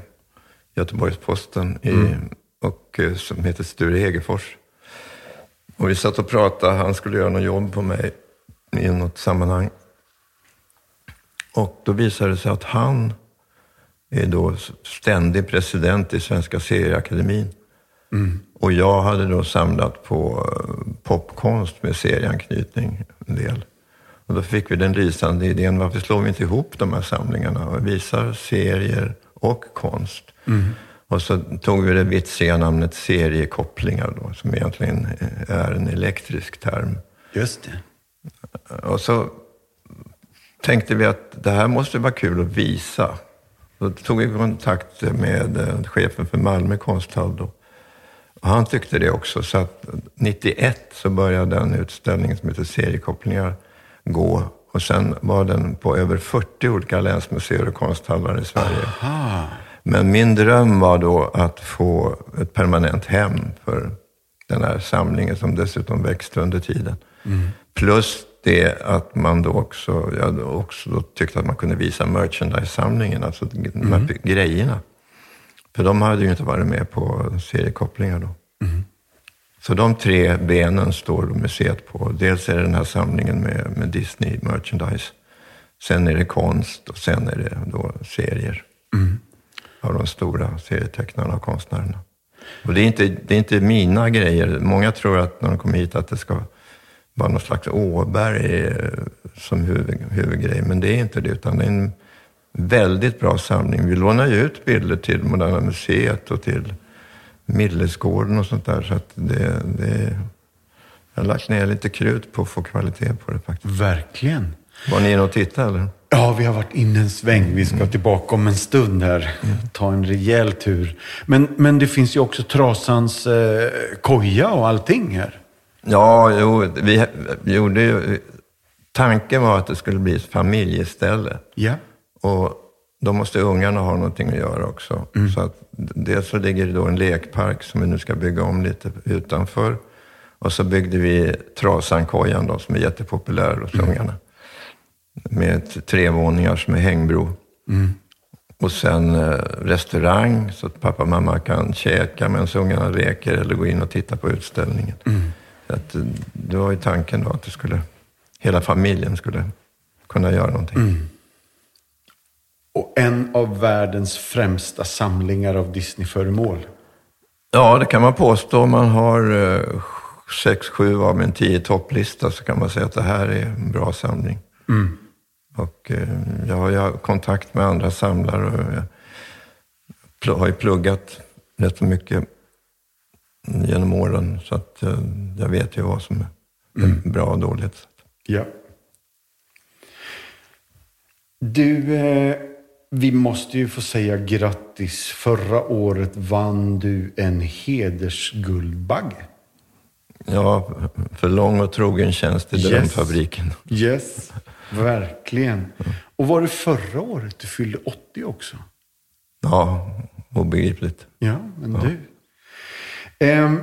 Göteborgs-Posten, i, och, eh, som heter Sture Hegerfors. Och vi satt och pratade, han skulle göra något jobb på mig i något sammanhang. Och då visade det sig att han är då ständig president i Svenska serieakademin. Och jag hade då samlat på eh, popkonst med serieanknytning en del. Och då fick vi den lysande idén, varför slår vi inte ihop de här samlingarna och visar serier och konst? Och så tog vi det vitsiga namnet seriekopplingar då, som egentligen är en elektrisk term. Just det. Och så tänkte vi att det här måste vara kul att visa. Då tog vi kontakt med eh, chefen för Malmö konsthall. Och han tyckte det också. Så att 91 så började den utställningen som heter Seriekopplingar gå. Och sen var den på över 40 olika länsmuseer och konsthallar i Sverige. Ah, Men min dröm var då att få ett permanent hem för den här samlingen som dessutom växte under tiden. Plus det att man då också, jag också då tyckte att man kunde visa merchandise-samlingen, alltså de här grejerna. För de hade ju inte varit med på seriekopplingar då. Så de tre benen står museet på. Dels är det den här samlingen med, med Disney merchandise. Sen är det konst och sen är det då serier. Av de stora serietecknarna och konstnärerna. Och det är, inte, det är inte mina grejer. Många tror att när de kommer hit att det ska vara någon slags Åberg eh, som huvud, huvudgrej. Men det är inte det, utan det är en väldigt bra samling. Vi lånar ju ut bilder till Moderna Museet och till Millesgården och sånt där. Så att det, det, Jag har lagt ner lite krut på att få kvalitet på det faktiskt. Verkligen. Var ni inne och tittade eller? Ja, vi har varit inne en sväng. Vi ska tillbaka om en stund här. Ta en rejäl tur. Men, men det finns ju också Trasans eh, koja och allting här. Ja, jo, vi, gjorde ju... Tanken var att det skulle bli ett familjeställe. Ja. Och då måste ungarna ha någonting att göra också. Så att dels så ligger det då en lekpark som vi nu ska bygga om lite utanför. Och så byggde vi Trasankojan då, som är jättepopulär hos ungarna. Med tre våningar som är hängbro. Och sen eh, restaurang så att pappa och mamma kan käka medan ungarna leker eller gå in och titta på utställningen. Så att, eh, det var ju tanken då att det skulle, hela familjen skulle kunna göra någonting. Och en av världens främsta samlingar av Disney-föremål. Ja, det kan man påstå. Om man har eh, sex, sju av en tio topplista så kan man säga att det här är en bra samling. Och eh, jag har ju kontakt med andra samlare och jag har ju pluggat rätt så mycket genom åren. Så att eh, jag vet ju vad som är bra och dåligt. Ja. Du, eh, vi måste ju få säga grattis. Förra året vann du en hedersguldbagge. Ja, för lång och trogen tjänst i Yes. Drömfabriken. Yes, verkligen. Och var det förra året du fyllde 80 också? Ja, obegripligt. Ja, men du. Ehm,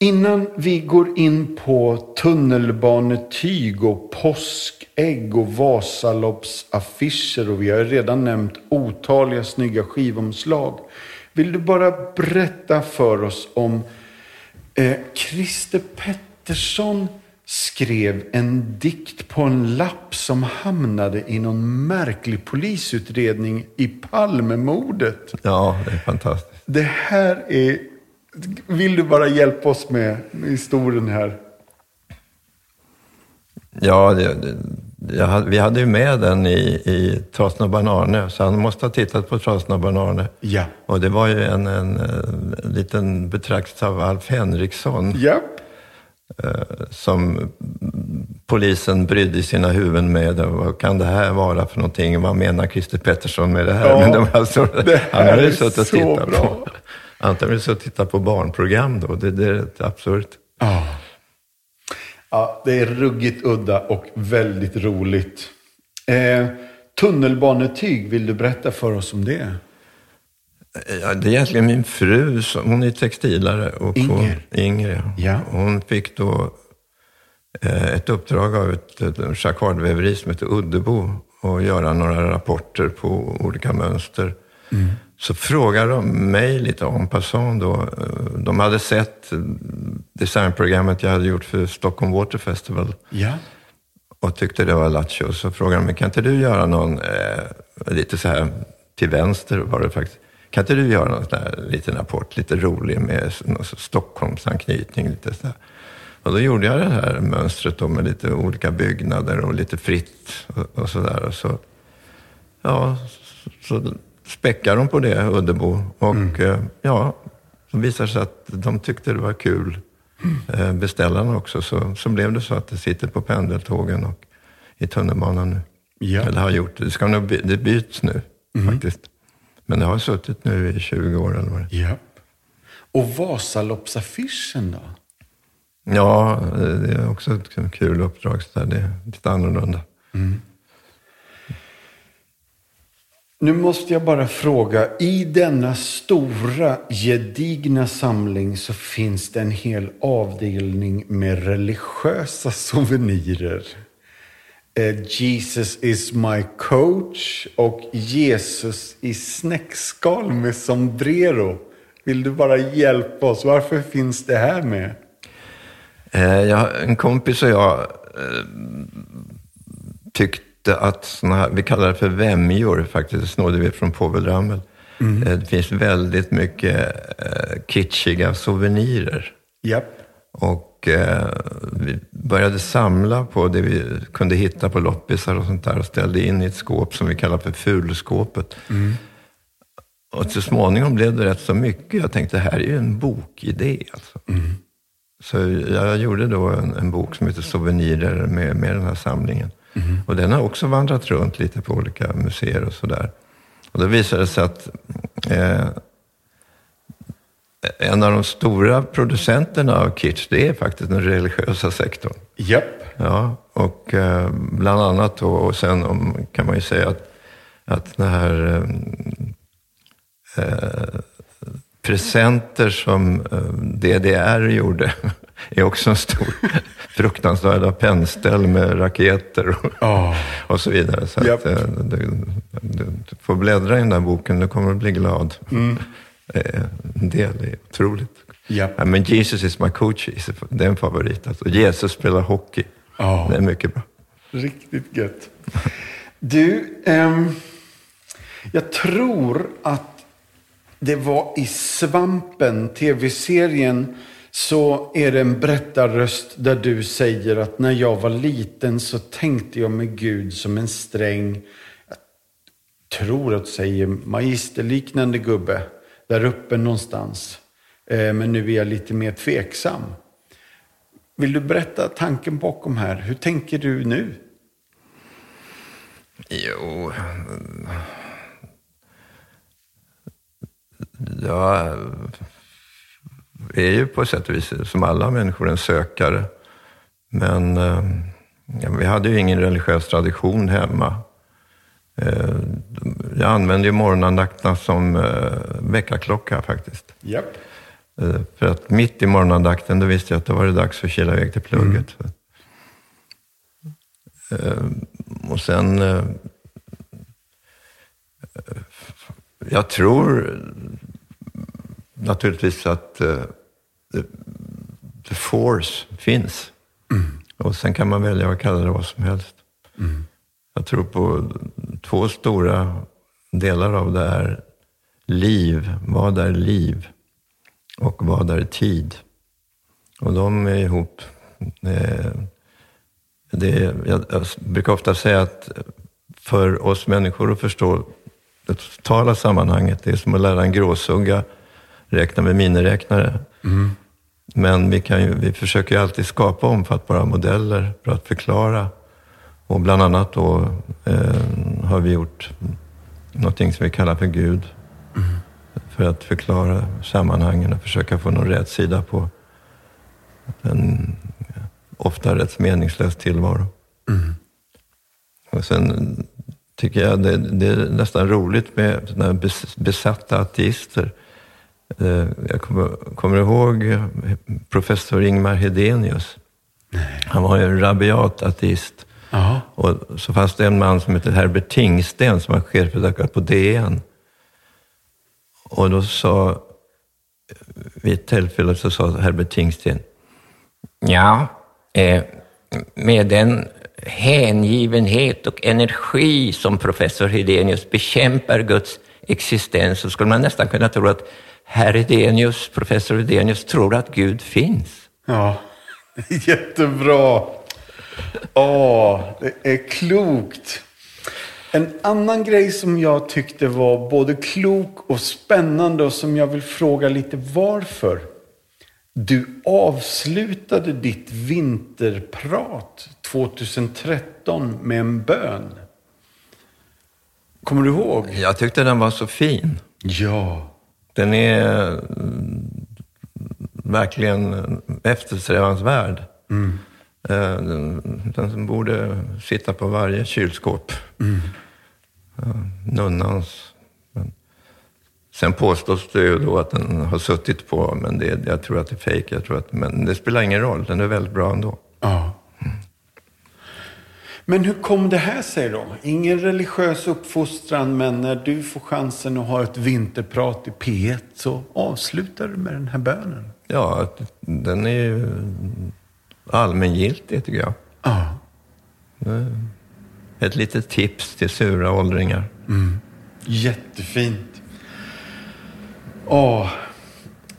innan vi går in på tunnelbanetyg och påskägg och Vasaloppsaffischer och vi har redan nämnt otaliga snygga skivomslag. Vill du bara berätta för oss om eh, Christer Pettersson skrev en dikt på en lapp som hamnade i någon märklig polisutredning i Palmemordet. Ja, det är fantastiskt. Det här är... Vill du bara hjälpa oss med historien här? Ja, det, det, vi hade ju med den i, i Trasan och Banane, så han måste ha tittat på Trasan och Banane. Ja. Och det var ju en, en, eh, liten betraktelse av Alf Henriksson Ja. eh, som polisen brydde sina huvuden med. Vad kan det här vara för någonting? Vad menar Christer Pettersson med det här? Ja, Men var alltså, det här han hade ju suttit och tittat på, antagligen och tittat på barnprogram då. Det, det är rätt absurt. Ja. ja. Det är ruggigt udda och väldigt roligt. Eh, tunnelbanetyg, vill du berätta för oss om det? Ja, det är egentligen min fru, som, hon är textilare. Och Inger. Hon, Inger, ja. Hon fick då eh, ett uppdrag av ett, ett jacquardväveri som heter Uddebo och göra några rapporter på olika mönster. Så frågade de mig lite om passant då. De hade sett designprogrammet jag hade gjort för Stockholm Water Festival Ja. och tyckte det var lattjo. Så frågade de mig, kan inte du göra någon, eh, lite så här till vänster var det faktiskt, kan inte du göra någon sån här liten rapport, lite rolig med någon Stockholmsanknytning? Lite så här. Och då gjorde jag det här mönstret då med lite olika byggnader och lite fritt och, och sådär. Och så, ja, så späckade de på det, Uddebo. Och eh, ja, så visade det sig att de tyckte det var kul, eh, beställarna också. Så, så blev det så att det sitter på pendeltågen och i tunnelbanan nu. Ja. Eller har gjort det. Det, ska nog det byts nu faktiskt. Men det har suttit nu i 20 år eller vad det ja. Och Vasaloppsaffischen då? Ja, det är också ett kul uppdrag. Så där. Det är lite annorlunda. Nu måste jag bara fråga, i denna stora gedigna samling så finns det en hel avdelning med religiösa souvenirer. Eh, Jesus is my coach och Jesus i snäckskal med sombrero. Vill du bara hjälpa oss? Varför finns det här med? Eh, jag, en kompis och jag eh, tyckte tyckte att såna här, vi kallar det för vämjor faktiskt, det snodde vi från Povel Ramel. Eh, det finns väldigt mycket eh, kitschiga souvenirer. Japp. Och eh, vi började samla på det vi kunde hitta på loppisar och sånt där och ställde in i ett skåp som vi kallar för fulskåpet. Och så småningom blev det rätt så mycket. Jag tänkte, det här är ju en bokidé alltså. så jag gjorde då en, en bok som heter Souvenirer med, med den här samlingen. Och den har också vandrat runt lite på olika museer och sådär. Och då visade det sig att eh, en av de stora producenterna av kitsch, det är faktiskt den religiösa sektorn. Japp. Ja, och eh, bland annat då, och sen om, kan man ju säga att, att den här eh, eh, presenter som eh, DDR gjorde är också en stor fruktansvärda pennställ med raketer och, Ja. och så vidare. Så Japp. att, eh, du, du, får bläddra i den där boken, du kommer att bli glad. Eh, En del är otroligt. Japp. Ja, men Jesus is my coach, det är en favorit. Alltså, Jesus spelar hockey. Ja. Det är mycket bra. Riktigt gött. Du, ehm, jag tror att det var i Svampen, tv-serien, så är det en berättarröst där du säger att när jag var liten så tänkte jag med Gud som en sträng, jag tror att du säger magisterliknande gubbe, där uppe någonstans. Eh, men nu är jag lite mer tveksam. Vill du berätta tanken bakom här? Hur tänker du nu? Jo... Ja är ju på sätt och vis, som alla människor, en sökare. Men eh, ja, vi hade ju ingen religiös tradition hemma. Eh, Jag använde ju morgonandakterna som eh, väckarklocka faktiskt. Eh, För att mitt i morgonandakten, då visste jag att då var det dags att kila iväg till plugget. Eh, Och sen... eh, eh, Jag tror naturligtvis att eh, the, force finns. Och sen kan man välja att kalla det vad som helst. Jag tror på två stora delar av det är liv. Vad är liv? Och vad är tid? Och de är ihop. Eh, Det, jag, jag brukar ofta säga att för oss människor att förstå det totala sammanhanget, det är som att lära en gråsugga räkna med miniräknare. Men vi, kan ju, vi försöker ju alltid skapa omfattbara modeller för att förklara. Och bland annat då eh, har vi gjort någonting som vi kallar för Gud. För att förklara sammanhangen och försöka få någon rätt sida på en ofta rätt meningslös tillvaro. Och sen tycker jag det, det är nästan roligt med såna besatta ateister. Eh, Jag kommer, kommer ihåg professor Ingmar Hedenius. Han var en rabiat ateist. Och så fanns det en man som heter Herbert Tingsten som var chefredaktör på DN. Och då sa, vid ett tillfälle så sa Herbert Tingsten, Ja, eh, med den hängivenhet och energi som professor Hedenius bekämpar Guds existens så skulle man nästan kunna tro att herr Hedenius, professor Hedenius tror att Gud finns. Ja, jättebra. Åh, det är klokt. En annan grej som jag tyckte var både klok och spännande och som jag vill fråga lite varför. Du avslutade ditt vinterprat 2013 med en bön. Kommer du ihåg? jag tyckte den var så fin. Ja. Den är mm, verkligen eftersträvansvärd. Eh, Den, den borde sitta på varje kylskåp. Ja, Nunnans. Men, sen påstås det ju då att den har suttit på, men det, jag tror att det är fejk. Jag tror att, men det spelar ingen roll, den är väldigt bra ändå. Men hur kom det här sig då? Ingen religiös uppfostran, men när du får chansen att ha ett vinterprat i P1 så avslutar du med den här bönen. Ja, den är ju allmängiltig tycker jag. Ja. Ett litet tips till sura åldringar. Jättefint. Åh.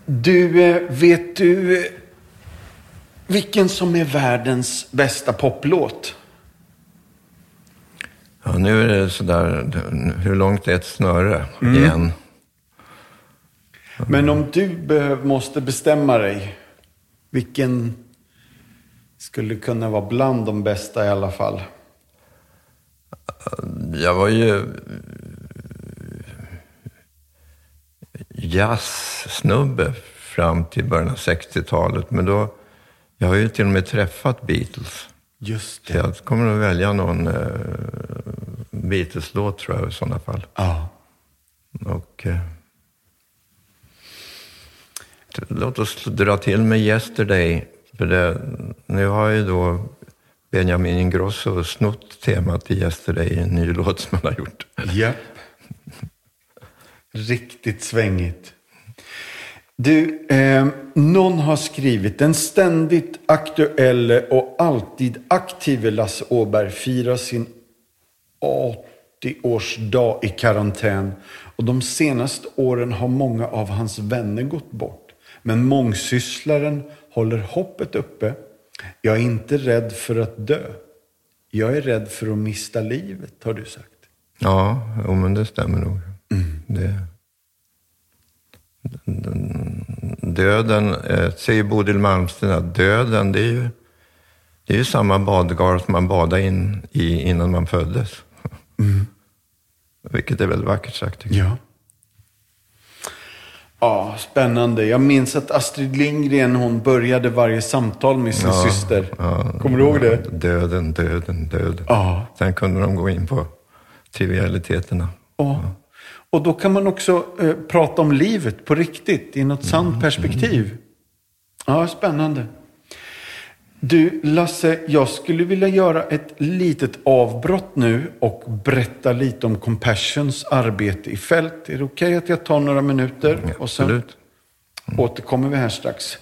Du, eh, vet du eh, vilken som är världens bästa poplåt? Ja, nu är det sådär, hur långt är ett snöre igen? Men om du måste bestämma dig, Vilken skulle kunna vara bland de bästa i alla fall? Jag var ju jazzsnubbe fram till början av 60-talet. Men då, jag har ju till och med träffat Beatles. Just Så jag kommer att välja någon eh, Beatles-låt tror jag i sådana fall. Ja. Och, eh, låt oss dra till med Yesterday. För det, nu har ju då Benjamin Ingrosso snott temat till Yesterday i en ny låt som han har gjort. Japp. Riktigt svängigt. Du, eh, någon har skrivit den ständigt aktuelle och alltid aktive Lasse Åberg firar sin 80-årsdag i karantän. Och de senaste åren har många av hans vänner gått bort. Men mångsysslaren håller hoppet uppe. Jag är inte rädd för att dö. Jag är rädd för att mista livet, har du sagt. Ja, men det stämmer nog. Det, döden, eh, säger Bodil Malmsten att döden, det är ju, det är ju samma badgar som man badade in i innan man föddes. Vilket är väldigt vackert sagt. tycker jag. Ja. Ja, spännande. Jag minns att Astrid Lindgren, hon började varje samtal med sin syster. Kommer du ihåg det? Döden, döden, döden. Ja. Sen kunde de gå in på trivialiteterna. Ja. Och då kan man också eh, prata om livet på riktigt, i något sant perspektiv. Ja, spännande. Du, Lasse, jag skulle vilja göra ett litet avbrott nu och berätta lite om Compassions arbete i fält. Är det okej att jag tar några minuter? Och sen Absolut. återkommer vi här strax.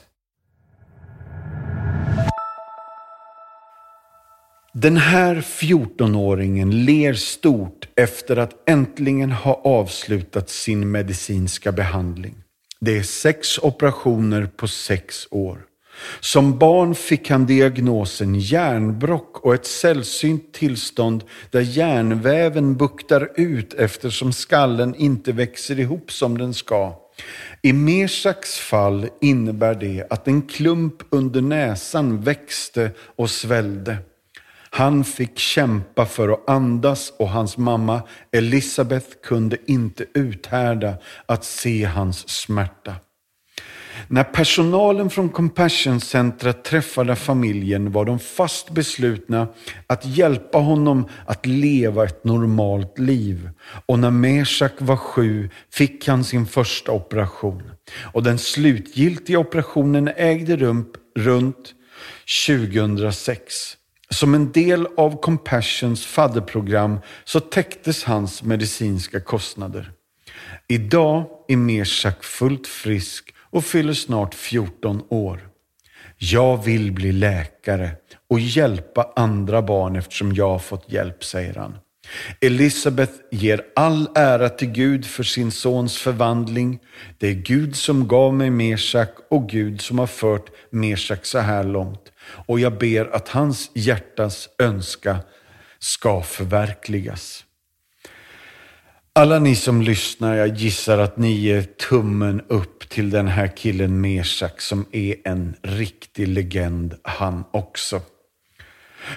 Den här 14-åringen ler stort efter att äntligen ha avslutat sin medicinska behandling. Det är sex operationer på sex år. Som barn fick han diagnosen hjärnbrock och ett sällsynt tillstånd där hjärnväven buktar ut eftersom skallen inte växer ihop som den ska. I Mersaks fall innebär det att en klump under näsan växte och svällde. Han fick kämpa för att andas och hans mamma Elisabeth kunde inte uthärda att se hans smärta. När personalen från Compassion centra träffade familjen var de fast beslutna att hjälpa honom att leva ett normalt liv. Och när Meshak var sju fick han sin första operation. Och den slutgiltiga operationen ägde rum runt 2006. Som en del av Compassions fadderprogram så täcktes hans medicinska kostnader. Idag är Meshak fullt frisk och fyller snart 14 år. Jag vill bli läkare och hjälpa andra barn eftersom jag har fått hjälp, säger han. Elisabeth ger all ära till Gud för sin sons förvandling. Det är Gud som gav mig Meshak och Gud som har fört Meshak så här långt. Och jag ber att hans hjärtas önska ska förverkligas. Alla ni som lyssnar, jag gissar att ni ger tummen upp till den här killen Mersak som är en riktig legend han också.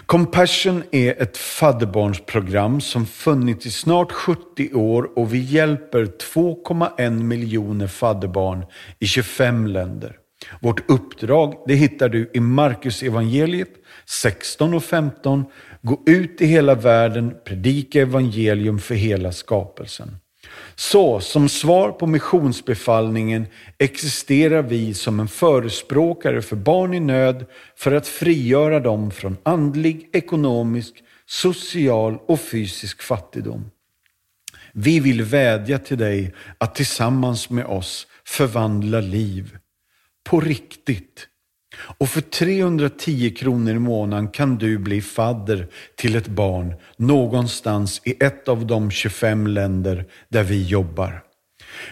Compassion är ett fadderbarnsprogram som funnits i snart 70 år och vi hjälper 2,1 miljoner fadderbarn i 25 länder. Vårt uppdrag det hittar du i Markus evangeliet 16 och 15. Gå ut i hela världen, predika evangelium för hela skapelsen. Så, som svar på missionsbefallningen existerar vi som en förespråkare för barn i nöd för att frigöra dem från andlig, ekonomisk, social och fysisk fattigdom. Vi vill vädja till dig att tillsammans med oss förvandla liv. På riktigt. Och för 310 kronor i månaden kan du bli fadder till ett barn någonstans i ett av de 25 länder där vi jobbar.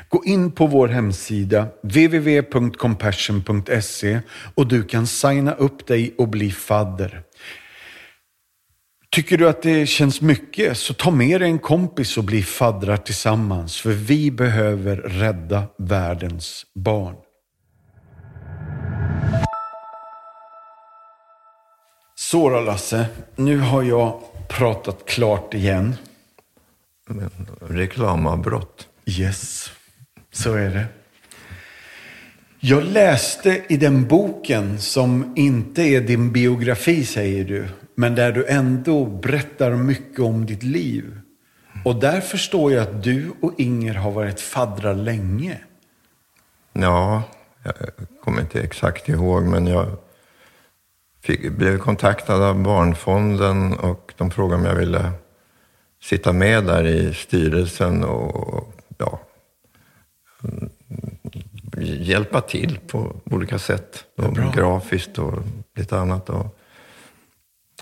Gå in på vår hemsida www.compassion.se och du kan signa upp dig och bli fadder. Tycker du att det känns mycket så ta med dig en kompis och bli faddrar tillsammans för vi behöver rädda världens barn. Så då Lasse, nu har jag pratat klart igen. Reklamavbrott. Yes, så är det. Jag läste i den boken som inte är din biografi säger du, men där du ändå berättar mycket om ditt liv. Och där förstår jag att du och Inger har varit faddrar länge. Ja, jag kommer inte exakt ihåg, men jag fick, blev kontaktad av Barnfonden och de frågade om jag ville sitta med där i styrelsen och ja, hjälpa till på olika sätt. Då, grafiskt och lite annat. Och,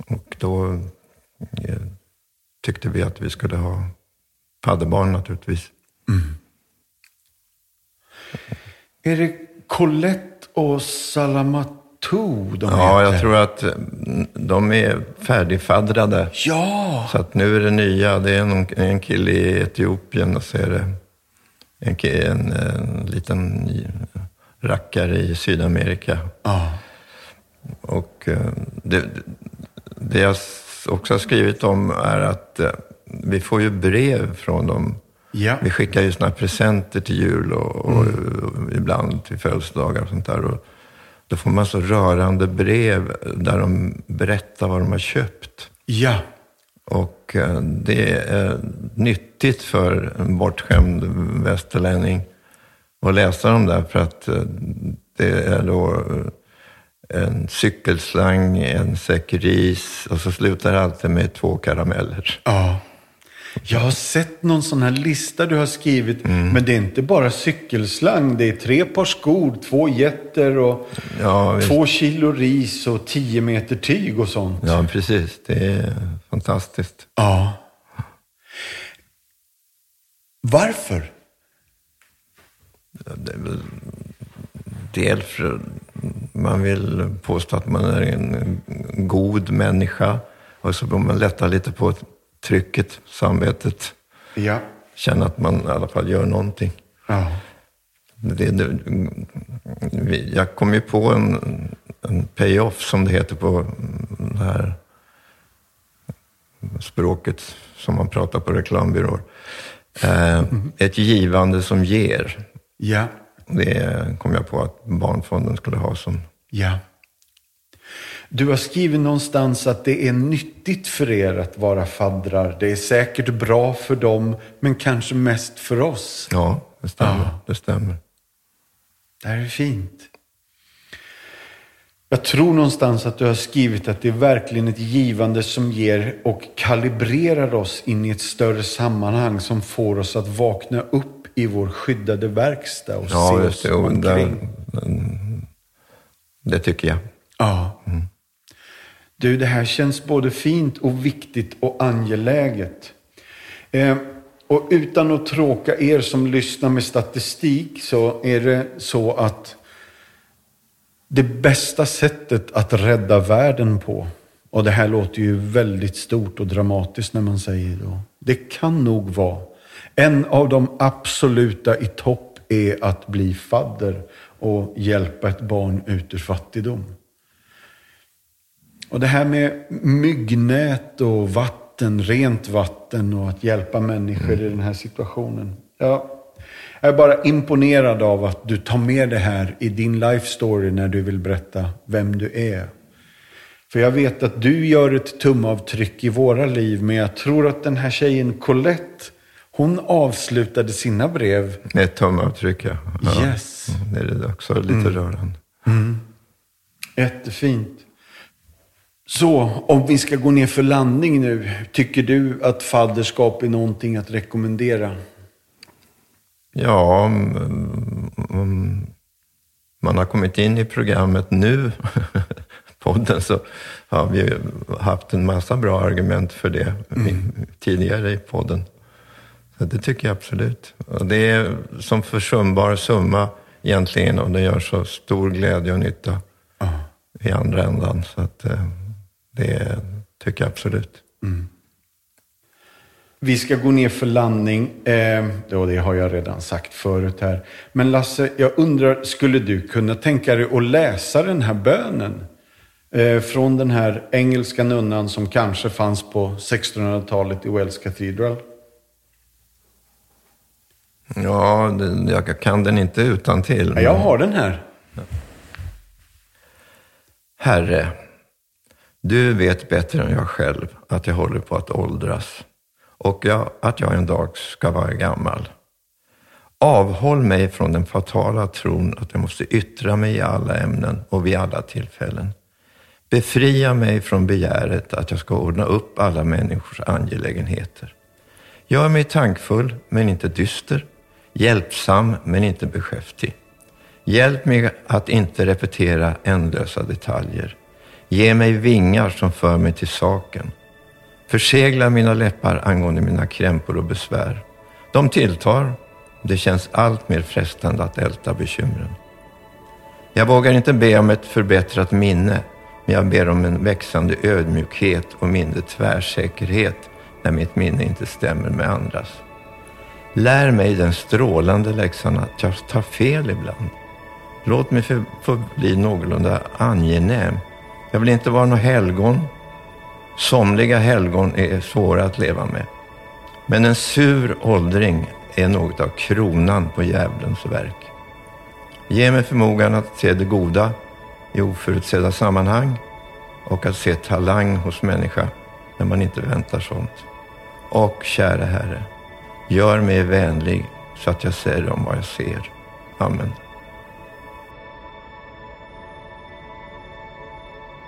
och då eh, tyckte vi att vi skulle ha fadderbarn naturligtvis. Är det Colette och Salamatou de Ja, heter? jag tror att eh, de är färdigfaddrade. Ja, Så att nu är det nya, det är någon, en kille i Etiopien och så är det en, en, en liten rackare i Sydamerika. ja. Och eh, det, det jag också har skrivit om är att eh, vi får ju brev från dem. ja. Vi skickar ju såna presenter till jul och, och ibland till födelsedagar och sånt där. Och då får man så rörande brev där de berättar vad de har köpt. ja. Och eh, det är nyttigt för en bortskämd västerlänning att läsa dem där för att eh, det är då eh, en cykelslang, en säck ris och så slutar det alltid med två karameller. Ja. Jag har sett någon sån här lista du har skrivit. Men det är inte bara cykelslang. Det är tre par skor, två getter och Ja, två kilo ris och tio meter tyg och sånt. Ja, precis. Det är fantastiskt. Ja. Varför? Det är väl del för man vill påstå att man är en god människa och så vill man lätta lite på trycket, samvetet, Ja. känna att man i alla fall gör någonting. Ja. Det, det, jag kom ju på en, en pay-off som det heter på det här språket som man pratar på reklambyråer. Eh, ett givande som ger. Ja. Det kom jag på att Barnfonden skulle ha som... Ja. Du har skrivit någonstans att det är nyttigt för er att vara faddrar. Det är säkert bra för dem, men kanske mest för oss. Ja, det stämmer. Ja. Det stämmer. Det här är fint. Jag tror någonstans att du har skrivit att det är verkligen ett givande som ger och kalibrerar oss in i ett större sammanhang som får oss att vakna upp i vår skyddade verkstad och Ja, se oss det. Omkring. där, det tycker jag. Ja. Du, det här känns både fint och viktigt och angeläget. Eh, och utan att tråka er som lyssnar med statistik så är det så att det bästa sättet att rädda världen på, och det här låter ju väldigt stort och dramatiskt när man säger det, det kan nog vara en av de absoluta i topp är att bli fadder och hjälpa ett barn ut ur fattigdom. Och det här med myggnät och vatten, rent vatten och att hjälpa människor i den här situationen. Ja, jag är bara imponerad av att du tar med det här i din life story när du vill berätta vem du är. För jag vet att du gör ett tumavtryck i våra liv, men jag tror att den här tjejen Colette, hon avslutade sina brev. Med ett tumavtryck, ja. ja. Yes. Det är också lite rörande. Jättefint. Så, om vi ska gå ner för landning nu, tycker du att fadderskap är någonting att rekommendera? Ja, om, man har kommit in i programmet nu, podden, så har vi haft en massa bra argument för det i, tidigare i podden. Så det tycker jag absolut. Och det är som försumbar summa egentligen och det gör så stor glädje och nytta i andra ändan. Så att, eh, det tycker jag absolut. Vi ska gå ner för landning. Eh, det har jag redan sagt förut här. Men Lasse, jag undrar, skulle du kunna tänka dig att läsa den här bönen? Eh, från den här engelska nunnan som kanske fanns på 1600-talet i Wells Cathedral. Ja, jag kan den inte utan till. Ja, jag har den här. Herre, du vet bättre än jag själv att jag håller på att åldras och jag, att jag en dag ska vara gammal. Avhåll mig från den fatala tron att jag måste yttra mig i alla ämnen och vid alla tillfällen. Befria mig från begäret att jag ska ordna upp alla människors angelägenheter. Gör mig tankfull, men inte dyster. Hjälpsam, men inte beskäftig. Hjälp mig att inte repetera ändlösa detaljer. Ge mig vingar som för mig till saken. Försegla mina läppar angående mina krämpor och besvär. De tilltar. Det känns allt mer frestande att älta bekymren. Jag vågar inte be om ett förbättrat minne, men jag ber om en växande ödmjukhet och mindre tvärsäkerhet när mitt minne inte stämmer med andras. Lär mig den strålande läxan att jag tar fel ibland. Låt mig få bli någorlunda angenäm. Jag vill inte vara någon helgon. Somliga helgon är svåra att leva med. Men en sur åldring är något av kronan på djävulens verk. Ge mig förmågan att se det goda i oförutsedda sammanhang och att se talang hos människa när man inte väntar sånt. Och kära Herre, gör mig vänlig så att jag ser om vad jag ser. Amen.